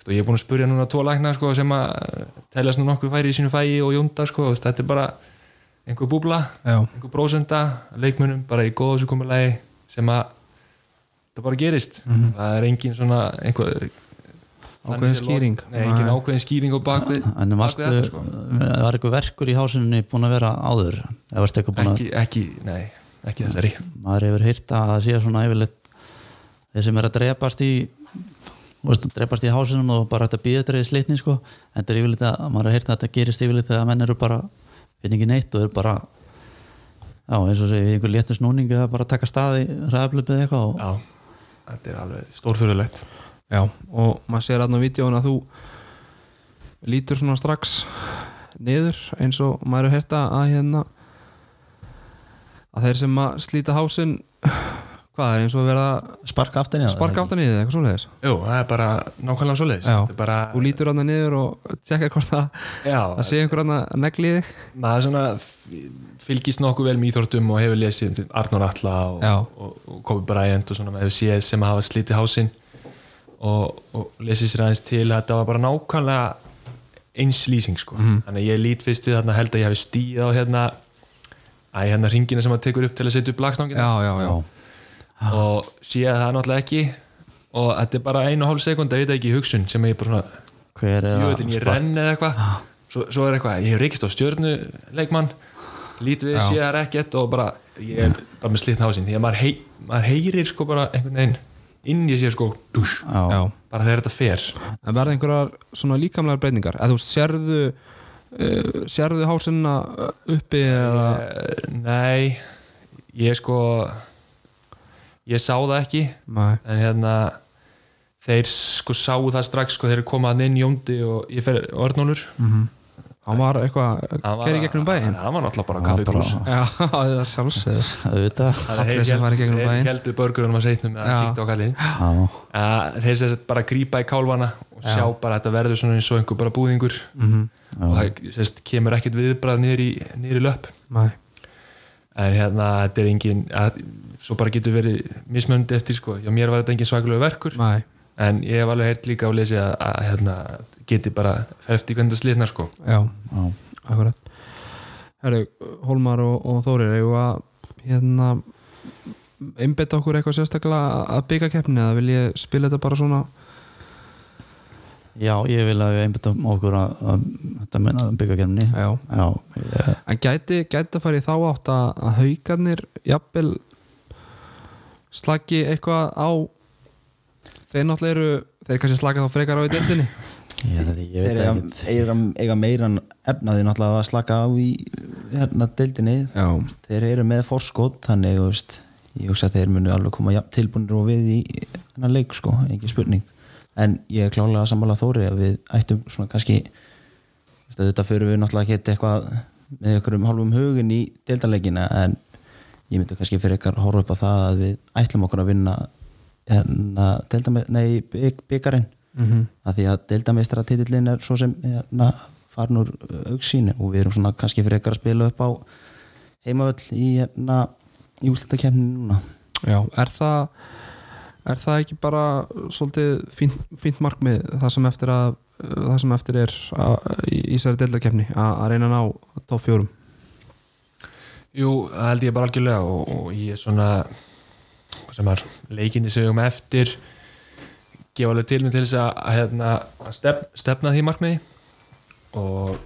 og ég er búin að spurja núna tvo lækna sko, sem að teljast nú nokkuð færi í sínu fæi og jónda sko, þetta er bara einhver búbla, Já. einhver prósenda leikmunum, bara í komulegi sem að það bara gerist. Það er engin svona einhver Ákveðin skýring. Nei, engin Nei. ákveðin skýring á bakvið en bak varstu, við þetta, sko. var eitthvað verkur í hásinni búin að vera áður að ekki, ekki, nei, ekki þessari maður hefur heyrt að það sé svona yfirleitt þeir sem er að drepast í veist, drepast í hásinum og bara hægt að býða þetta í slitni sko en þetta er yfirleitt að maður har heyrt að þetta gerist yfirleitt þegar menn eru bara finn ekki neitt og eru bara já eins og segja einhver léttur snúning eða bara taka staði ræðablöpið eitthvað og, Já, þetta er alveg stórfjörulegt Já, og maður sér aðna á vídjóin að þú lítur svona strax niður eins og maður er hérta að hérna að þeir sem að slíta hásinn hvað er eins og að vera sparka aftan í það sparka aftan í þið eitthvað svoleiðis? Jú, það er bara nákvæmlega svoleiðis. Er bara, þú lítur aðna niður og tjekka hvort það já, að sé einhver aðna negli í þig. Maður svona fylgist nokkuð vel með íþórtum og hefur lesið um Arnur Alla og, og, og Kobe Bryant og svona maður hefur séð sem hafa slítið hásinn og, og lesið sér aðeins til að þetta var bara nákvæmlega eins lýsing sko. Þannig að ég lít fyrst við þarna held að ég hafi stíð á hérna æ, hérna ringina sem maður tekur upp til að setja upp lagstangina Já, já, já, og sé að það er náttúrulega ekki og þetta er bara einu og hálf sekund að vita ekki í hugsun sem ég bara svona er jöðin ég renn eða eitthvað. Svo, svo er eitthvað, ég hef reykist á stjörnu leikmann, lít við, sé það ekkert og bara, ég er bara með slitna hásinn. Því að maður, hei, maður heyrir sko bara einhvern veginn inn í sér sko já. bara þegar þetta fer. En verða einhverjar svona líkamlegar breytingar? Eða þú sérðu uh, sérðu hásinna uppi eða? Eh, Nei, ég sko ég sá það ekki. Nei, en hérna þeir sko sáu það strax sko þeir koma hann inn Jóndi og ég fer Örnólfur hann var eitthvað Hann var- keri gegnum bæinn. hann var náttúrulega bara var brús Já, *laughs* það er sjálfsögð auðvitað. Allir sem fara í gegnum bæinn. heldur börgurunum að seitnum að Já. kíkta á kallin Já, að þeir sem bara grípa í kálvana og sjá bara að þetta verður svona eins og einhver bara búðingur. Mhm. og það sést, kemur ekkert viðbrað niður í, niður í löpp. Nei, en hérna þetta er engin að, svo bara getur verið mismöndi eftir sko, já mér var þetta engin svakalegu verkur. Nei, en ég hef alveg heyrt líka á lesi að, að hérna, geti bara í hvernig það slitnar sko. Já, já, akkurat. Herru, Hólmar og, og Þórir eigum að hérna einbetta okkur eitthvað sérstaklega að byggja keppni eða vil ég spila þetta bara svona? Já, ég vil að við einbyttum okkur að, að þetta meina byggja kemni Já, Já, ég, en gæti, gæti að fara í þá átt að, að haugarnir jafnvel slagi eitthvað á þeir náttúrulega eru þeir kannski slaka þá frekar á í deildinni. Ég, ég, ég þeir eiga, ekki eiga, eiga meiran efnaði náttúrulega að slaka á í hérna deildinni. Já, þeir eru með forskot þannig veist, ég hugsa að þeir munu alveg koma jafn tilbúinir og við í hennar leik sko, engin spurning. En ég er klálega að sammála Þóri að við ættum svona kannski þetta fyrir við náttúrulega ekki eitthvað með einhverjum hálfum hugin í deildarleikina en ég myndi kannski fyrir ykkar horfa upp á það að við ætlum okkur að vinna hérna deildame, nei, bygg, byggarinn mm að því að deildameistara titillin er svo sem hérna, farin úr auksínu og við erum svona kannski fyrir ykkar að spila upp á heimavöll í, hérna, í úslutakefninu núna. Já, er það er það ekki bara svolítið fínt, fínt markmið það sem eftir að það sem eftir er að, í í þessari deildarkefni að, að reyna að ná top fjórum? Jú, það held ég bara algjörlega og, og ég er svona sem er leikinni segjum eftir gefa alveg til mig til þess að, að, hérna, að stef, stefna því markmiði. Og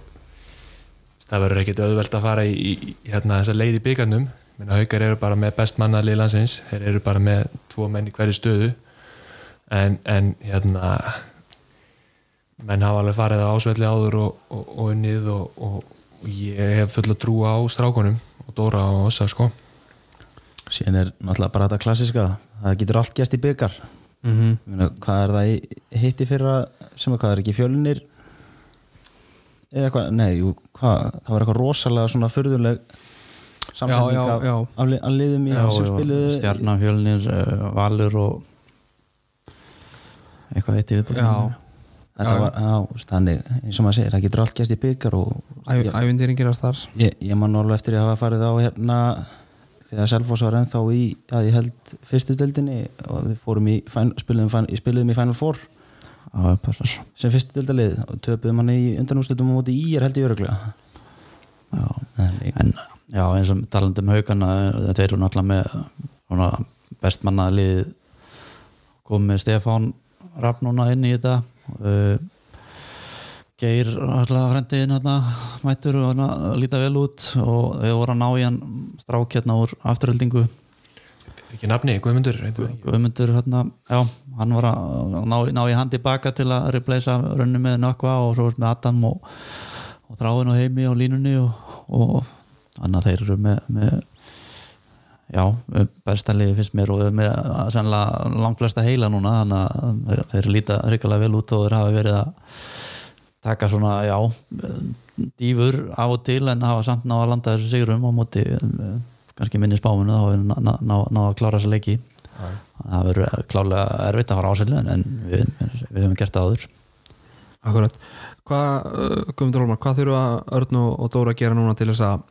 það verður ekkit auðvelt að fara í, í, hérna, þessa leið í byggarnum minna haukar eru bara með best mannalið landsins. Þeir eru bara með tvo menn í hverju stöðu. En, en hérna menn hafa alveg farið á ásvelli áður og, og, og unnið og, og, og ég hef full að trúa á strákunum og Dóra og Ossa sko síðan er náttúrulega bara þetta klassiska það getur allt gæst í byggar mm -hmm. Hvað er það í, hitti fyrra sem að hvað er ekki fjölunir eða hvað, nei, jú, hvað það var eitthvað rosalega svona furðuleg samsending af, liðum í sem spiluðu. Stjarnafjölnir, uh, valur og eitthvað eitt í viðbúin Já, þetta Já, var, já, þannig eins og maður segir, það getur allt gæst í byggar og æv, ég, ævindýrin gerast þar ég, ég man alveg eftir að hafa farið á hérna þegar Selfoss var ennþá í að ég held fyrstu deildinni og við fórum í, fin- spiluðum í Final Four. Passar. Sem fyrstu deildalið og töpuðum hann í undanústöldum á móti í er held ég öruglega Já, en, en já, eins og talandi um haugana þetta eru náttúrulega með svona bestmannaðlið komið Stefán Rapp núna inn í þetta. Uh, Geir frendiðin hérna mættur og líta vel út og við vorum að ná í hann strák hérna úr afturhaldingu ekki nafni, Guðmundur. Guðmundur hérna, já, hann var að ná, ná í hann tilbaka til að replacea rönnu með nökkva og svo með Adam og, og Þráin og Heimi og línunni og, og þannig að þeir eru með, með já, bestaliði finnst mér og með sennilega langt flesta heila núna þannig að þeir, líta hrikalega vel út og þeir hafa verið að taka svona, já dýfur af og til en hafa samt ná að landa þessu sigurum á móti eh, kannski minni spáminu þá við ná, ná, ná, að klára þessa leiki. Það verður klálega erfitt að fara ásælu en við, við höfum gert það áður. Akkurat. Hvað, uh, Guðmundur Hólmar, hvað þurfa Örn og Dóra að gera núna til þess að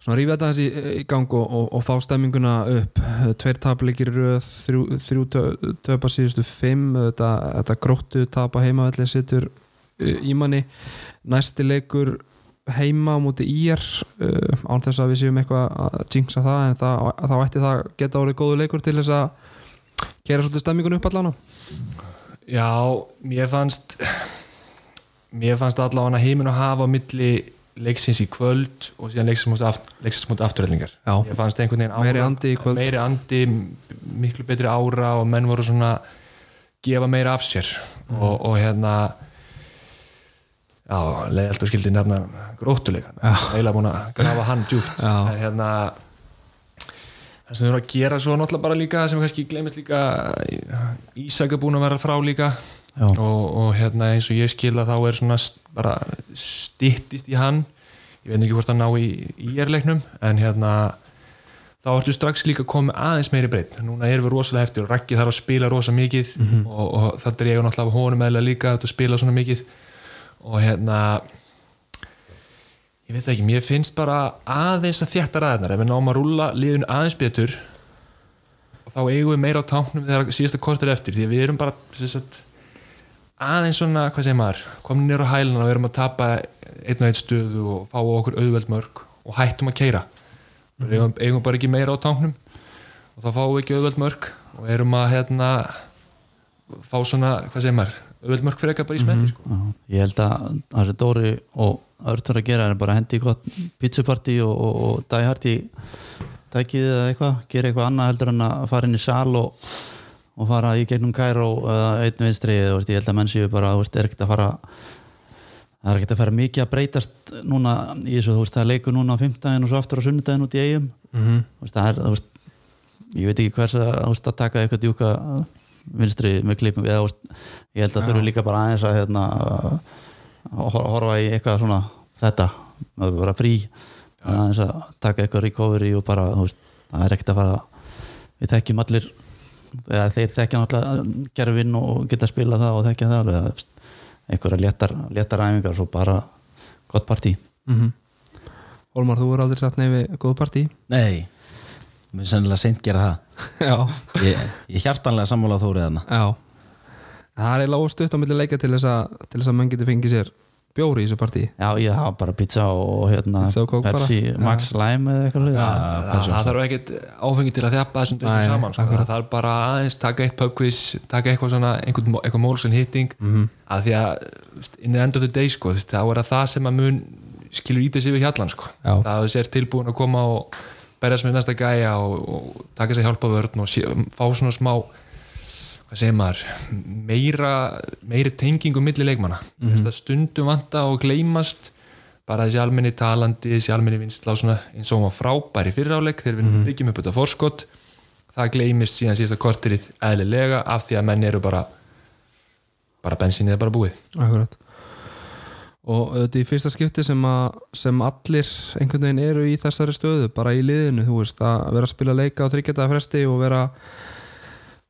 svona rífa þetta þessi í gang og, og, og fá stemminguna upp. Tveir tapleikir í röð þrjú, þrjú tö- töpa síðustu fimm. Þetta, þetta gróttu tapa heimavelli situr uh, í manni. Næsti leikur heima á móti ír uh, án þess að við séum eitthvað að jinxa það en það, þá ætti það geta orðið góðu leikur til þess að gera svolítið stemmingun upp allan Já, mér fannst mér fannst allavega heimin að hafa á milli leiksins í kvöld og síðan leiksins aft, leiksins mútið afturhellingar Já. ég fannst einhvern veginn ára, Meiri andi meiri andi, miklu betri ára og menn voru svona gefa meira af sér. Mm. og, og hérna Já, leið alltaf skildi nefna gróttuleika eiginlega búin að grafa hann djúft en hérna það sem við erum að gera svo náttúrulega bara líka sem kannski glemist líka Ísak er búin að vera frá líka og, og hérna eins og ég skil að þá er svona bara stittist í hann. Ég veit ekki hvort að ná í íjarleiknum en hérna þá ertu strax líka komið aðeins meiri breytt núna erum við rosalega eftir og Raggi þarf að spila rosa mikið og, og þetta er ég náttúrulega af honum eða líka að spila svona mikið. Og hérna ég veit ekki, mér finnst bara aðeins að þjætta ræðnar ef við náum að rúlla liðun aðeins betur og þá eigum við meira á táknum þegar síðasta kort er eftir því að við erum bara sagt, aðeins svona, hvað segir maður komin nýra á hæluna og erum að tapa einn og einn stöðu og fá okkur auðveld mörg og hættum að keira við eigum, eigum bara ekki meira á táknum og þá fáum við ekki auðveld mörg og erum að hérna fá svona, hvað segir maður auðveld mörg fyrir eitthvað bara í smetti sko. Já, ég held að það sem Dóri og Örtur að gera er bara hendi í gott pizzuparti og, og, og dæharti tækið eða eitthvað, gera eitthvað annað heldur en að fara inn í sal og, og fara í gegnum Kæró eða einn vinstri eða, veist, ég held að menn séu bara veist, er ekkert að fara það er ekkert að fara mikið að breytast núna í þessu, þú veist, það er leikur núna á 15 og svo aftur á sunnudaginn út í eigum mm -hmm. það er, þú veist ég veit ekki hvers að, veist, að taka eitthvað djúka vinstri með klipping eða, ég held að þurfi líka bara aðeins að hérna, horfa í eitthvað svona þetta, að vera frí aðeins að taka eitthvað recovery og bara, það er ekkert að fara við þekkjum allir eða þeir þekkja náttúrulega gerfin og geta spila það og þekkja það alveg einhverja léttar, léttar æfingar svo bara gott partí. Mm Olmar, þú er aldrei satt neyfi góð partí? Nei, mér er sennilega seint gera það. *laughs* Já, Ég, ég hjartanlega sammála þórið hana já. Það er eiginlega óstutt á milli leika til þess að til þess að menn getur fengið sér bjóri í þessu partí Já, ég hafa bara pizza og hérna Pizza og bara. Pepsi, Já. Max Lime eða eitthvað ja, það, það þarf ekkert áfengi til að þjappa þessum dögum saman sko. það þarf bara aðeins taka eitt pubquiz taka eitthvað svona, einhvern, eitthvað motion hitting Mhm. -hmm. að því að in the end of the day sko, þá er það það sem að mun skilur ítið sér við hjallan sko. Já. það að þessi er tilbúin að koma og berjast með næsta gæja og, og taka sér hjálpa vörn og sé, fá svona smá hvað segir maður meira, meiri tengingu milli leikmanna. Mm -hmm. stundum vanta og gleymast bara þessi almenni talandi, þessi almenni svona eins og hún var frábær í fyrráleik þegar við byggjum upp þetta forskot. Það gleymist síðan síðasta korterið eðlilega af því að menn eru bara bara bensinið er bara búið. Akkurat. Og þetta er fyrsta skipti sem, að, sem allir einhvern veginn eru í þessari stöðu bara í liðinu, þú veist, að vera að spila leika á þryggjata fresti og vera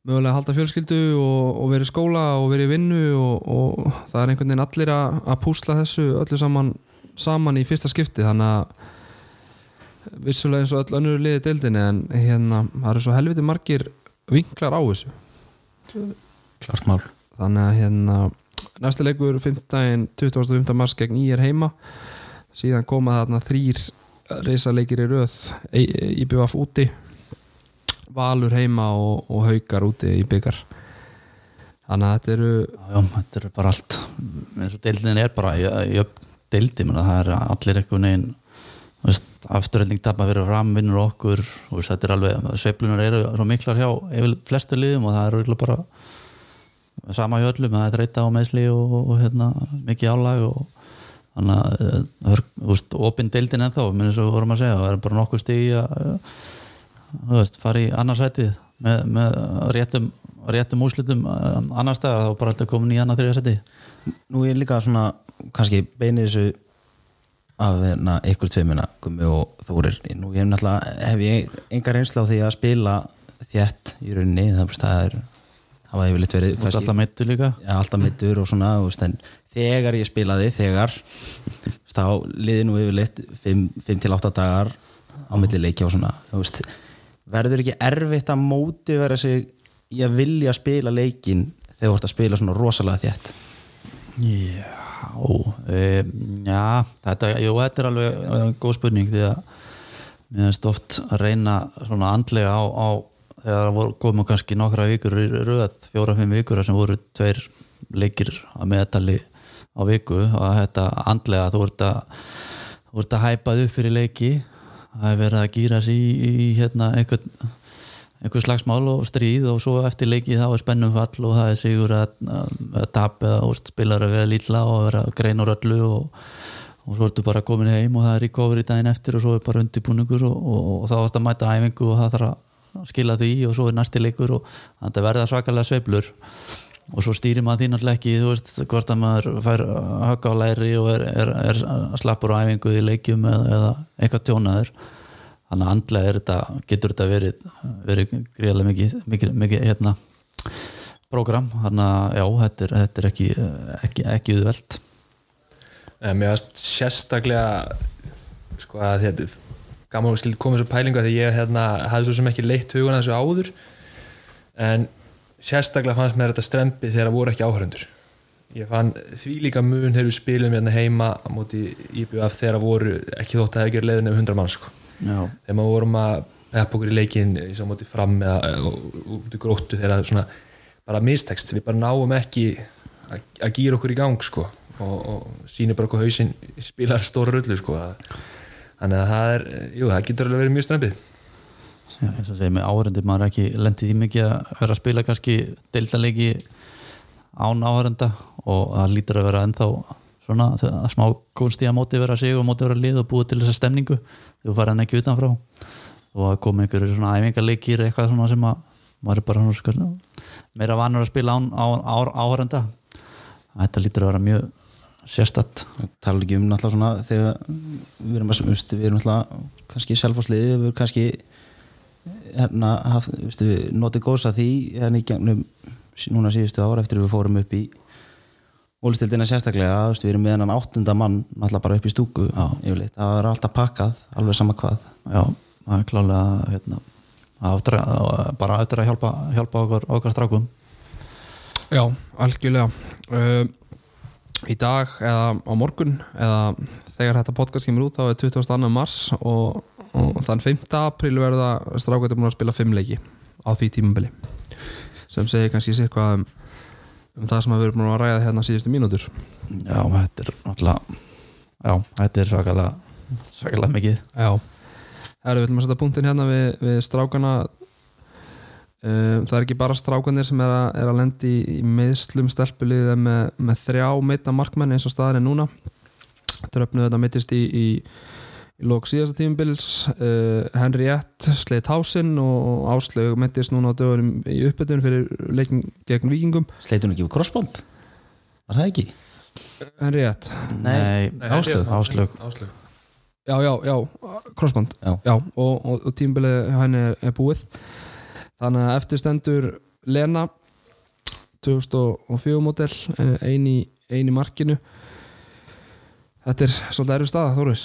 mögulega halda fjölskyldu og, og vera í skóla og vera í vinnu og, og það er einhvern veginn allir að, að púsla þessu öllu saman, saman í fyrsta skipti þannig að vissulega eins og öll önnur liði deildinni en hérna, það eru svo helviti margir vinklar á þessu Klart mál þannig að hérna næsti leikur 15. 25. mars gegn í er heima síðan koma þarna þrýr reysaleikir í röð IBF úti Valur heima og, og Haukar úti í byggar. Þannig að þetta eru já, þetta er bara allt eins og deildin er bara deildi, það er allir eitthvað neginn afturhending tapa fyrir fram, vinnur okkur og þetta er alveg, sveiflunar eru miklar hjá flestu liðum og það er örugglega bara sama hjá öllum það er þreita á meðsli og, og, hérna, mikið álag og þannig að eh, þú veist, opinn deildin ennþá, minn eins og við vorum að segja það er bara nokkuð stig að veist, fara í annarsætið með, með réttum, réttum úslitum eh, annar staðar, þá bara alltaf komin í annar þriða sæti Nú er líka svona kannski beinið þessu af hérna, ykkur tveimina Gummi og Þórir. Nú ég hef náttúrulega hef ég enga reynsla á því að spila þétt í rauninni það, veist, það er hafa yfirleitt verið og alltaf meittu líka. Ja, alltaf mittur og svona veist, en þegar ég spilaði þegar þá liði nú yfirleitt 5-8 dagar á milli leikja og svona veist, verður ekki erfitt að móti vera sig í að vilja spila leikin þegar þú ert að spila svona rosalega þétt? Já, um, já þetta, jú, þetta er alveg uh, góð spurning því að mér finnst oft að reyna svona andlega á, á þegar það voru- komu kannski nokkra vikur röð, fjóra-fimm vikur sem voru tveir leikir að meðtali á viku og þetta andlega þú ert að að hæpað upp fyrir leiki það er verið að gýra sig í, í hérna einhvern einhver slagsmál og stríð og svo eftir leiki þá er spennum fall og það er sigur að, að, að tap eða og spilar að vera lítla og vera grein úr öllu og, og svo ertu bara komin heim og það er recovery daginn eftir og svo er bara undirbúningur og, og, og þá ertu að mæta æfingu og það þarf að skila því og svo er næsti leikur og það verða svakalega sveiflur og svo stýrir maður því náttúrulega ekki þú veist hvort að maður fær högg á læri og er, er, er slappur á æfingu í leikjum eða, eða eitthvað tjónaður. Þannig að andlega þetta, getur þetta verið, verið gríðarlega mikið, mikið, mikið hérna, program þannig að já, þetta er, þetta er ekki, ekki, ekki uðveld mér varst sérstaklega sko að þetta gaman að skilja koma þessu pælingu að því ég hérna, hafði svo sem ekki leitt huguna þessu áður. En sérstaklega fannst mér þetta strempi þegar það voru ekki áhörundur ég fann því líka mun þegar við spilum hérna heima á móti IBF þegar það voru ekki þótt að það hefði gerð leiðin ef 100 mann sko. Þegar maður vorum að peppa okkur í leikin í sammáti fram eða út í gróttu þegar það er svona bara mistekst, við bara náum ekki að, að gýra okkur í gang sko og, og sýnir bara okkur hausinn spilar stóra rullu sko. Þannig að það er, jú, það getur alveg verið mjög strempið eins og segir með áhörendir maður ekki lendið í mikið að vera að spila kannski deildalegi án áhörenda og það lítur að vera ennþá svona þegar smá kunsti að móti vera sig og móti vera lið og búið til þessa stemningu. Þú farið hann ekki utanfrá. Og að koma einhverju svona æfingarleikir eitthvað svona sem að maður er bara svona, sko, meira vanur að spila án á, á, áhörenda þetta lítur að vera mjög sérstatt tala ekki um náttúrulega svona þegar við erum, að, við erum náttúrulega kannski sjálfhásliði, við erum kannski hérna, haft, veist, við notið góðs að því hérna í gegnum núna síðustu ára eftir að við fórum upp í ólistildina sérstaklega, veist, við erum með hennan áttunda mann náttúrulega bara upp í stúku yfirleitt. það er alltaf pakkað, alveg sama hvað. Já, það er klálega hérna, að, bara eftir að hjálpa, hjálpa okkur, okkar strákum. Já, algjörlega. Uh, Í dag eða á morgun eða þegar þetta podcast kemur út þá er 22. mars og, og þann 5. apríl verða strákvættur búin að spila 5 leiki á því tímabili sem segir kannski sér hvað um, um það sem að við erum búin að ræða hérna síðustu mínútur já, þetta er náttúrulega já, þetta er svakalega svakalega mikið Já Herru, við ætlum að setja punktin hérna við, við strákana um, það er ekki bara strákanir sem er að, er að lendi í, í meðslum stelpulið með, með þrjá meita markmenn eins og staðan er núna. Dröfnuð þetta mittist í, í, í lók síðasta tímubils uh, Henriette sleitt hásinn og Áslaug mittist núna á dögurum í uppbytun fyrir leikin gegn vikingum sleitur hún ekki við crossbond var það ekki? Henriette, nei, Áslaug. Áslaug. Áslög já, já, já, crossband. Já. og, og, og tímbilið hjá henni er, er búið þannig að eftir stendur Lena 2004 model eini, eini markinu. Þetta er svolítið erfið staða Þórir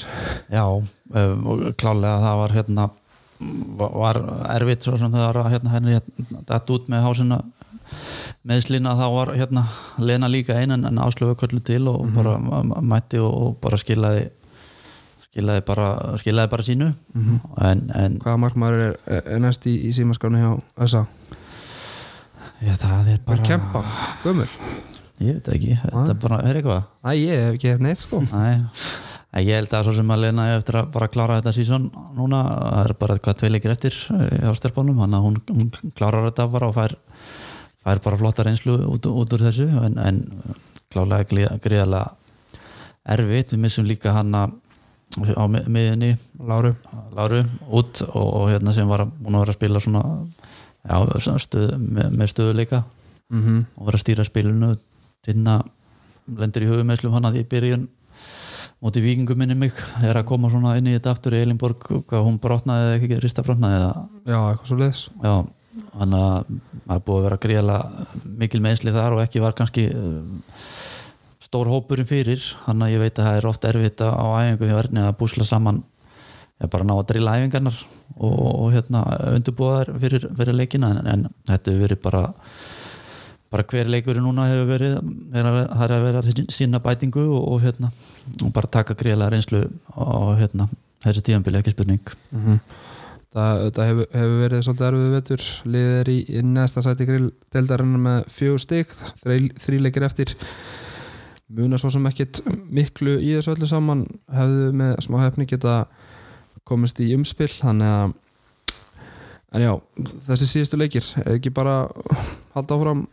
já, um, og klálega það var hérna var- erfitt svo sem það var hérna, henni þetta út með hásina meðslina þá var hérna Lena líka einan en áslöfu köllu til og bara m- mætti og, og bara skilaði skilaði bara, skilaði bara sínu. En, en hvaða markmaður er, er, næst í, í símaskánu hjá Össa já, það er bara kempa, gömur ég veit ekki, þetta er bara, er eitthvað? Æ, ég hef ekki neitt sko. En ég held að svo sem að Lena eigi eftir að bara klára þetta sísón núna, það er bara hvað tvei leikir eftir eh, á stelpunum, þannig að hún, hún klárar þetta bara og fær, fær bara flotta reynslu út, út úr þessu. En, en klálega gríða- gríðarlega erfitt, við missum líka hana á mi- miðinni Láru. Láru út og, og hérna sem var að- búin að vera að spila svona já, stöð, með, með stöðuleika mm og vera að stýra spilinu tinna lendir í höfumeslum hann að í byrjun. Móti vikingum minni mig er að koma svona inn í þetta aftur í Elinborg hvað hún brotnaði eða ekki rista brotnaði eða? Já, eitthvað svo leiðis já, hann að það er búið að vera gríðlega mikil meðsli þar og ekki var kannski uh, stór hópurinn fyrir hann að ég veit að það er oft erfitt á æfingu hjá Erni að búsla saman eða bara ná að drilla æfingarnar og, og hérna undirbúa þær fyrir, fyrir leikina en, en þetta hefur verið bara bara hver leikurinn núna hefur verið er að, það er að vera sína bætingu og, og hérna og bara taka gríðlega reynslu og hérna þessi tíðanbili ekki spurning. Það, það hefur, hefur verið svolítið erfið vetur. Liðið er í, í næsta sæti grill deildarinn með fjögur stygg þríleikir eftir muna svo sem ekkit miklu í þessu öllu saman hefðu með smá hefni geta komist í umspill þannig að en já, þessi síðustu leikir er ekki bara halda áfram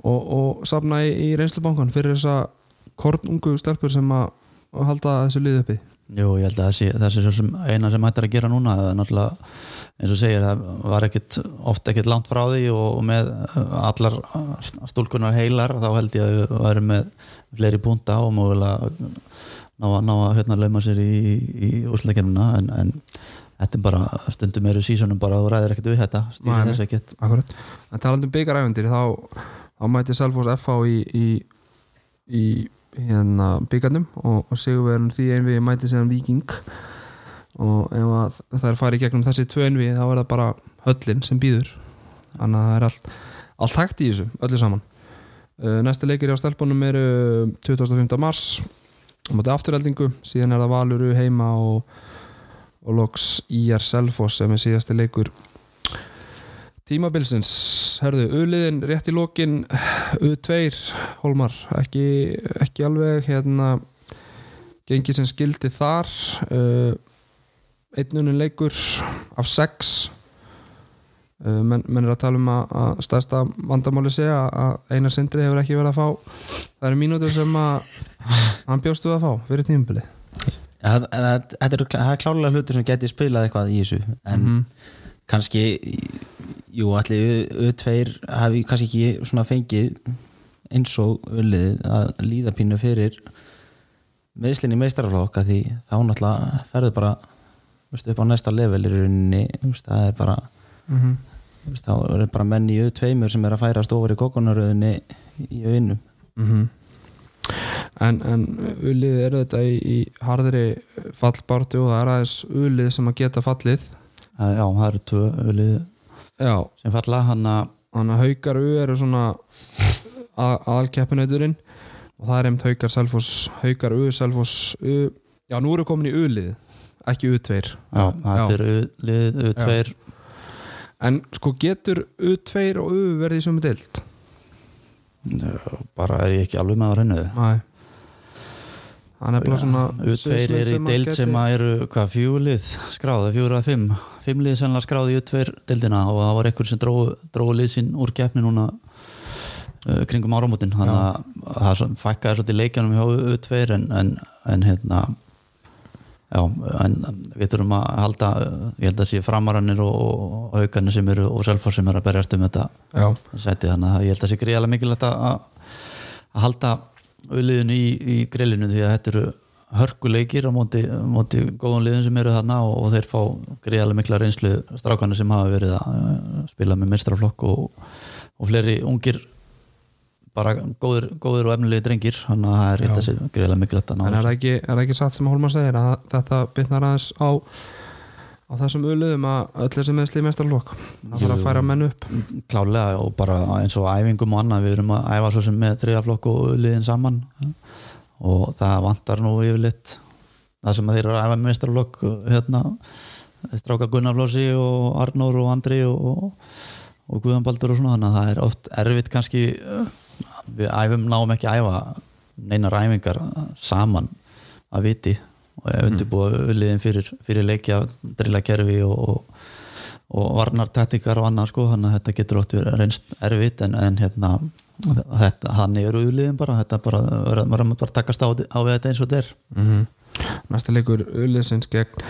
og, og safna í, í reynslubankan fyrir þessa kornungu stelpur sem að halda þessu lið uppi? Jú, ég held að þessi, þessi sem eina sem hættir að gera núna það er náttúrulega, eins og segir það var ekkit, oft ekkit langt frá því og, og með allar stúlkunar heilar þá held ég að við værum með fleiri punta og mögulega ná að, ná að hérna lauma sér í, í úrslækjumuna en, en þetta er bara, stundum eru sísonum bara og ræðir ekkert við þetta, nei. þess ekkert Akkurat. En talandum byggarævendir þá, þá mæti Selfoss FH í, í, í hérna byggarnum og, og sigurverðin því einvið mæti síðan Viking og ef að það er farið gegnum þessi tvö einvið þá er það bara höllin sem býður þannig að það er allt, allt hægt í þessu, öllu saman. Uh, næsta leikir á stelpunum eru 25. mars á móti afturheldingu, síðan er það Valuru heima og, og loks IR Selfoss sem er síðasti leikur Tímabilsins, herðu, uliðin rétt í lokin U2, Holmar ekki, ekki alveg hérna gengi sem skildi þar. Uh, einnunin leikur af sex uh, menn, menn er að tala um að, að stærsta vandamáli sé að, Einar Sindri hefur ekki verið að fá það eru mínútur sem að hann bjóstu að fá fyrir tímabili Ja, það- það- það er klálega hlutur sem geti spilað eitthvað í þessu en Mhm. kannski jú, allir U2 hafi kannski ekki svona fengið eins og ullið að líða pínu fyrir meðslinni meistaraflokk að því þá náttúrulega ferðu bara veistu, upp á næsta level í rauninni veistu, það er bara mm veistu, þá er bara menn í U2 sem er að færast ofar í kokonaröðinni í auðinu Mhm. En, en ulið eru þetta í, í harðri fallbartu og það er aðeins ulið sem að geta fallið? Það- Já, það eru tvö Já, sem falla hann að þannig að haukar U eru svona aðalkeppinauturinn og það er einmitt haukar Selfoss haukar U, Selfoss U. Já, nú eru komin í ulið, ekki U2 Já, þetta Já. er ölið U2 En sko getur U2 og U verið í sömu deild? bara er ég ekki alveg með á hrennu Það er svona U2 er í sem deild sem að eru hvað fjúlið skráði, fjóra að fimm. Fimm lið sennilega skráði í U2 deildina og það var einhver sem dróðu dró lið sín úr keppni núna uh, kringum áramótin. Þannig að það fækkaði svolítið leikjanum hjá U2 en, en, en hérna já, en við þurfum að halda ég held að sé framarannir og, aukarnir sem eru og selfar sem eru að berjast um þetta. Seti þannig að ég held að sé greiðalega mikilvægt að, að halda auðliðinu í, í grillinu því að þetta eru hörkuleikir á móti, móti góðum liðum sem eru þarna og, og þeir fá greiðalega mikla reynslu strákana sem hafa verið að spila með mistraflokk og, og fleiri ungir bara góðir, góðir og efnilegi drengir þannig að það er þetta sé greiðalega mikilvægt að ná en er það ekki, er ekki satt sem Hólmar segir að þetta bytnar aðeins á á þessum uliðum að öll þessi meðsli mestarlokk það þarf að færa menn upp. Klálega og bara eins og æfingum og annað við erum að æfa svo sem með þriðaflokk og liðin saman. Og það vantar nú yfirleitt það sem að þeir eru að æfa með mestrarflokk hérna stráka Gunnar Flósi og Arnór og Andri og, og Guðan Baldur og svona þannig að það er oft erfitt kannski við æfum náum ekki að æfa neinar æfingar saman að viti. Og undirbúa liðin fyrir, fyrir leikja drillakerfi og, og og varnartættikar og annað sko þannig að þetta getur ótt verið reynst erfitt en, en hérna þetta, hann er auðliðin bara þetta bara, verður bara að takast á, á við þetta eins og þetta er. Mm næsta leikur uliðsins gegn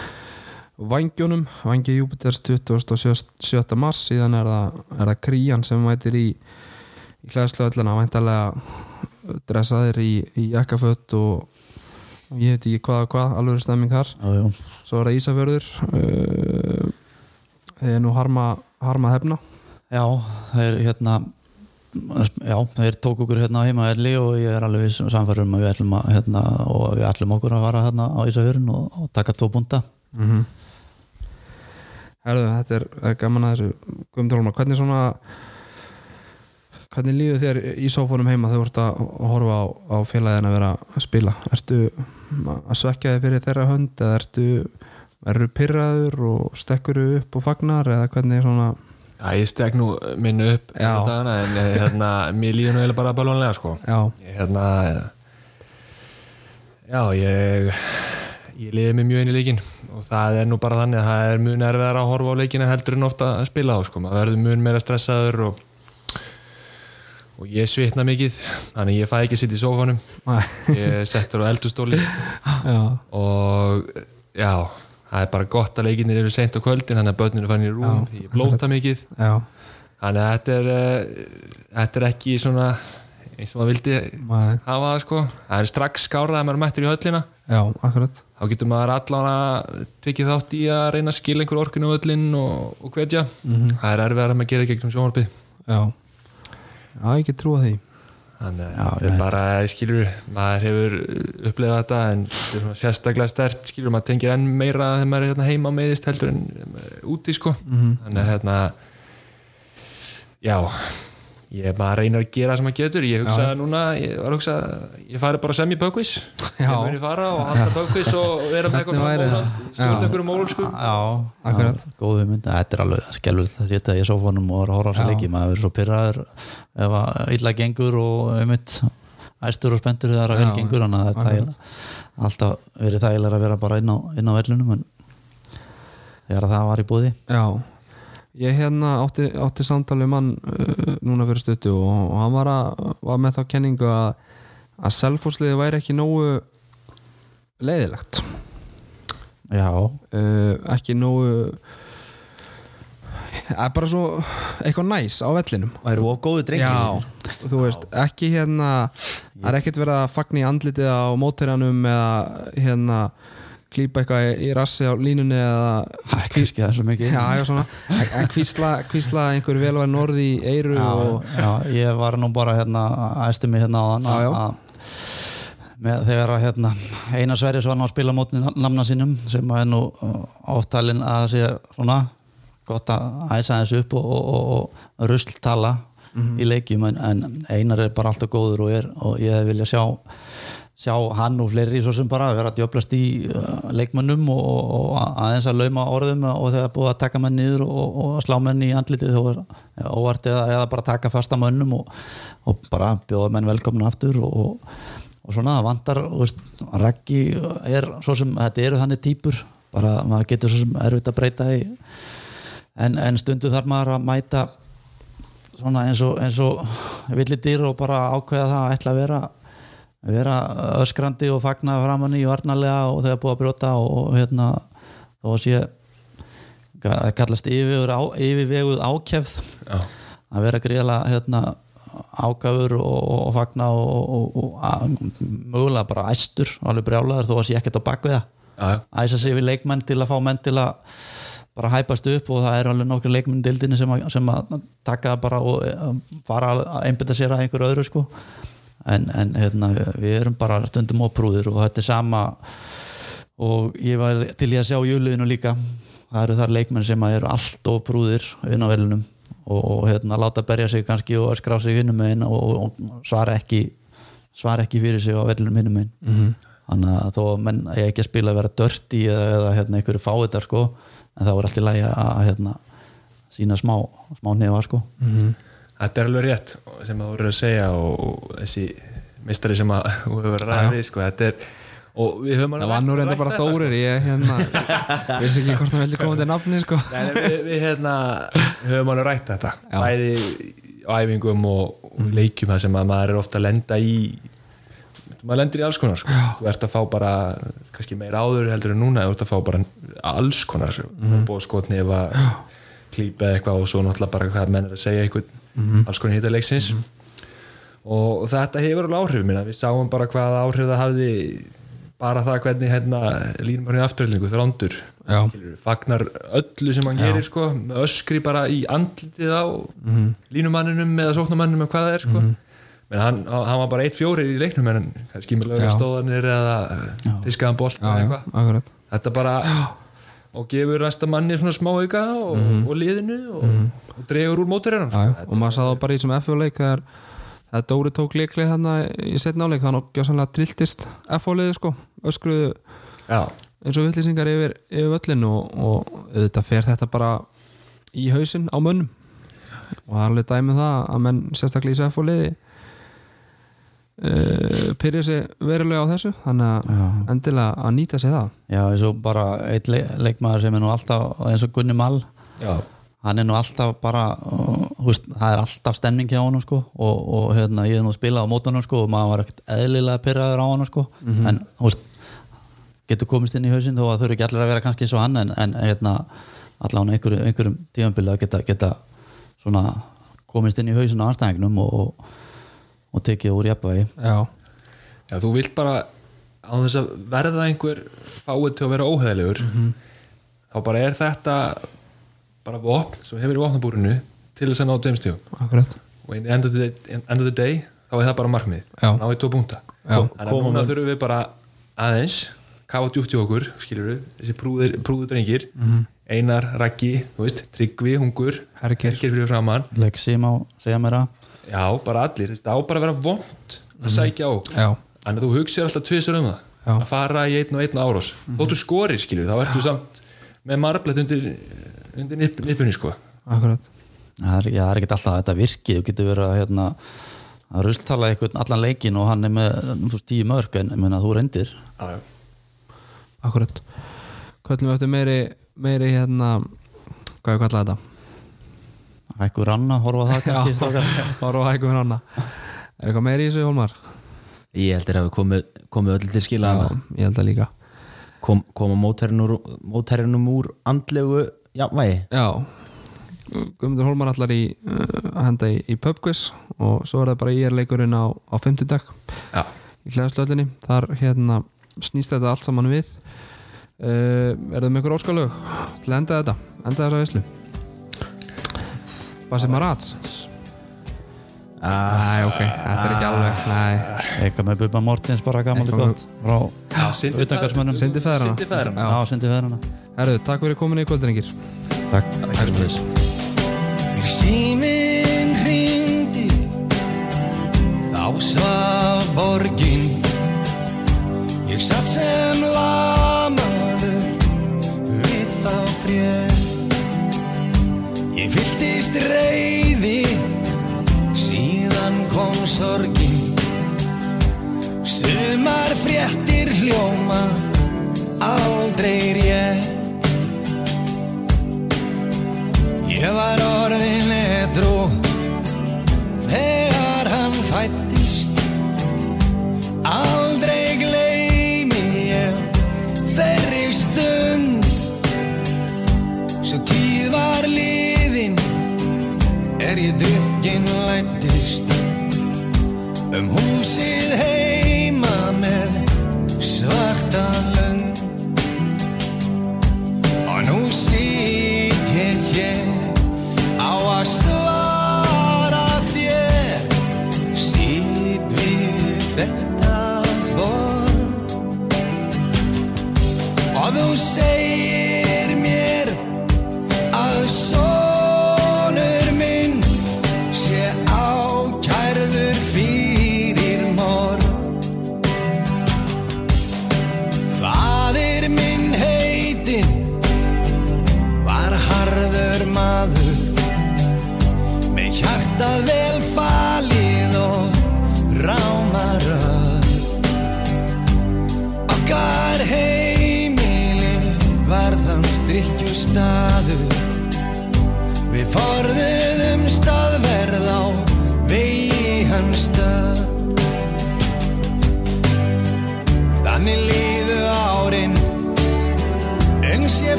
Vangjónum, Vangi Júpiters 27. mars síðan er það, er það Krían sem mætir í, í hlæðslu öllina væntalega dressaðir í, í jakkafött og, ég veit ekki hvað og hvað alveg stemming þar já, já. svo er það Ísafjörður uh, þeir nú harma, harma hefna já, það er hérna já, þeir tók okkur hérna heima erli og ég er alveg samfærum um að við ætlum að hérna, og við ætlum okkur að fara hérna á Ísafjörun og, og taka tvo búnda mm -hmm. Herðu, þetta er, er gaman að þessu Guðmundrólmar, hvernig svona hvernig líður þér í sófónum heima þegar þú ert að horfa á, á félagin að vera að spila ertu að svekja þig fyrir þeirra hönd eða ertu verður pyrraður og stekkur upp og fagnar eða hvernig svona Já, ég stek nú minnu upp dagana, en eh, hérna, mér líður nú eiginlega bara balvonlega sko. já, ég, hérna, já, ég ég liði mig mjög inn í leikin og það er nú bara þannig að það er mjög nerviðar að horfa á leikina heldur en ofta að spila á sko. maður verður mjög meira stressaður og, og ég svitna mikið þannig ég fæ ekki að sitja í sófanum. Ég settur á eldustóli já, og já það er bara gott að leikinir eru seint á kvöldin þannig að börnir er fann í rúm, Já, ég blóta mikið. Já, þannig að þetta er uh, þetta er ekki svona eins og maður vildi Nei. hafa það sko. Það er strax skárað að maður mættur í höllina. Þá getur maður allan að tekið þátt í að reyna að skila einhver orkun á öllin og, og hvetja. Það er erfiðar að maður gera gegnum sjónvarpið já, ég get trúa því. Þannig að það er bara, skilur maður hefur upplegað þetta en sérstaklega stert, skilur maður tengir enn meira þegar maður er hérna heima meðist heldur en eh, úti sko. Þannig að hérna já ég bara reynir að gera það sem maður getur. Ég hugsa núna, ég var að hugsa ég fari bara sem í Böggvis ég muni fara og halda Böggvis og vera með eitthvað það? stjórn einhverjum mól sko. Já, Akkurat. já, góð hugmynd. Þetta er alveg skelvilegt að setja í sófanum og horfa Já. leiki. Maður verður svo pyrraður ef að illa gengur og einmitt æstur og spenntur þegar að vel gengur. Þannig að það er alltaf verið þægilega að vera bara inn á, inn á vellunum en þegar það var í búði Já, ég hérna átti, átti samtali hann uh, núna fyrir stötu og, og hann var, að, var með þá kenningu að, að selfhúsliði væri ekki nógu leiðilegt. Já, uh, ekki nógu það er bara svo eitthvað næs á vellinum. Væru of góðu drengir. Já, þú veist, ekki hérna það er ekkert verið að fagna í andlitið á mótherjanum eða hérna klípa eitthvað í, rassi á línunni eða ekki svo mikið. En- kvísla, einhver velvæð norði í eyru já, og já, ég var nú bara hérna æstu mig hérna á hann með, þegar að hérna, Einar Sverris var nú að spila mótni namna sínum sem að nú áttalinn að það sé svona gott að æsa þessu upp og, og, og rusl tala í leikjum en, en Einar er bara alltaf góður og, er, og ég vilja sjá sjá hann og fleiri svo sem bara vera að djöblast í uh, leikmönnum og, og aðeins að lauma orðum og þegar búið að taka menn niður og, og slá menn í andlitið óvart eða, eða bara taka fasta mönnum og, og bara bjóða menn velkomna aftur og, svona veist, Raggi er svo sem þetta eru þannig típur bara maður getur svo sem erfitt að breyta í en, en stundu þarf maður að mæta svona eins og, og villidir og bara ákveða það að ætla að vera vera öskrandi og fagna framann í varnarlega og þegar búið að brjóta og, hérna að sé það kallast yfirveguð, á, yfirveguð ákjæfð Já. að vera gríðlega hérna, ágafur og, og fagna og, og, og að, mögulega bara æstur alveg brjálaður þó að sé ekkert á já. æsa sig við leikmenn til að fá menn til að bara hæpast upp og það er alveg nokkur leikmenn dildinni sem, að- sem að taka bara og eh, fara að einbytta sér að einhverju öðru sko en, en hérna, við erum bara stundum óprúðir og þetta er sama og ég var til ég að sjá júliðinu líka. Það eru þar leikmenn sem að eru allt óprúðir inn á velunum og, og hérna, láta berja sig kannski og skrá sig hinnum megin og, og svara ekki svara ekki fyrir sig á velunum hinnum megin. -hmm. þannig að þó að menn ég ekki að spila að vera dörti eða, eða hérna, einhverju fáiðar sko en það var allt í lagi að hérna, sína smá, smá nefa sko Þetta er alveg rétt sem þú voru að segja og, þessi mistari sem að *laughs* verið að ræða við sko, þetta er og við höfum alveg það var nú reynda bara Þórir ég hérna *laughs* vissi ekki hvort það veldi koma til nafni sko. Nei, við, við hérna höfum alveg rætt þetta. Já. bæði á æfingum og, og leikjum það sem að maður er ofta að lenda í maður lendir í alls konar sko. þú ert að fá bara kannski meira áður heldur en núna þú ert að fá bara alls konar mm. bóð skotni eða klípa eitthvað og svo náttúrulega bara hvað menn er að segja eitthvað alls konar hýta leiksins og þetta hefur alveg áhrif minna við sáum bara hvað áhrif það hafði bara það hvernig hérna línum hann í afturhildingu þrándur. Já. Fagnar öllu sem hann gerir sko, öskri bara í andlitið á Mhm. línumanninum eða sóknumannum eða hvað það er sko. menn hann, hann var bara eitt fjórir í leiknum en kannski með lögur Já. stóðanir eða fiskaðan bolt já, eða já, og gefur næsta manni svona smá auka og, og liðinu og, og dregur úr móturinn já, já. og maður sagði það bara í þessum FO-leik þegar Dóri tók leiklið hann í setna áleik þannig að gjásanlega trilltist FO-liði sko, öskruðu já, eins og villisingar yfir, yfir völlin og, og auðvitað fer þetta bara í hausinn á mönnum. Og það er alveg dæmið það að menn sérstaklega í þessu FO-liði uh, pyrja sig verulega á þessu þannig að endilega að nýta sig það. Já, eins og bara eitt le leikmaður sem er nú alltaf eins og Gunni Mall. Já, hann er nú alltaf bara uh, húst, það er alltaf stemning hjá honum sko og, og hérna, ég er nú að spila á mótunum sko og maður var ekkert eðlilega pyrraður á honum sko. En húst, getur komist inn í hausinn þó að þau eru ekki allir að vera kannski eins og hann en, en hérna, allan einhverjum, einhverjum tíðanbili að geta, geta svona komist inn í hausinn á anstæðingnum og, og, tekið úr jafnvægi. Já, Já, þú vilt bara á þess að verða einhver fáið til að vera óheðilegur þá bara er þetta bara vopn sem hefur í vopnabúrinu til þess að ná akkurat. Og in the end of the, day, end of the day þá er það bara markmið, Já. náðu tvo punkta. Þannig að núna þurfum við bara aðeins kafa djúpt í okkur, skilur við þessi prúður, prúður drengir Einar, Raggi, þú veist, Tryggvi, Hungur Hergir. fyrir framann Lexi má segja mér að já, bara allir, þetta á bara að vera vond að sækja á. Að þú hugsir alltaf tvisar um það Já. að fara í einn og einn árás. Þóttu skori skilur, þá ertu samt með marblett undir, undir nipp, nippunni sko. Akkurat. Það er, já, það er ekki alltaf að þetta virki. Þú getur verið að hérna, að rulltala einhvern allan leikin og hann er með tíu mörg en ég meina, þú reyndir. Já, já. Akkurat. Köllum við eftir meiri, meiri hérna Hvað er kallað þetta? Hækku ranna, horfa það *laughs* kannski og hægum hérna Er eitthvað meiri í þessu Hólmar? Ég held að við komið, komið öll til skila Já, ég held að líka. Kom, koma mótherrinum úr, andlegu jafnvægi. Já. Guðmundur Hólmar allar í uh, henda í, í pubquiz og svo er það bara ég er leikurinn á, á 50 dag já. í hlæðslöllinni þar hérna snýst þetta allt saman við. Uh, er það með ykkur óskalög til að enda þetta, enda þessa veislu Basim Marats ah, Næ, ok, þetta er ekki alveg Næ, eitthvað með Bubba Mortins bara Eitthvað gott Sindri utangarsmönnum Sindi feðrana Sindi feðranna. já, sindi feðrana Herru, takk fyrir komin í kvöldringir takk. Takk fyrir fylltist reyði Síðan kom sorgin. Sumar fréttir hljóma Aldrei rétt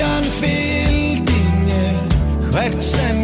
Drykjan fylgdi mér hvert sem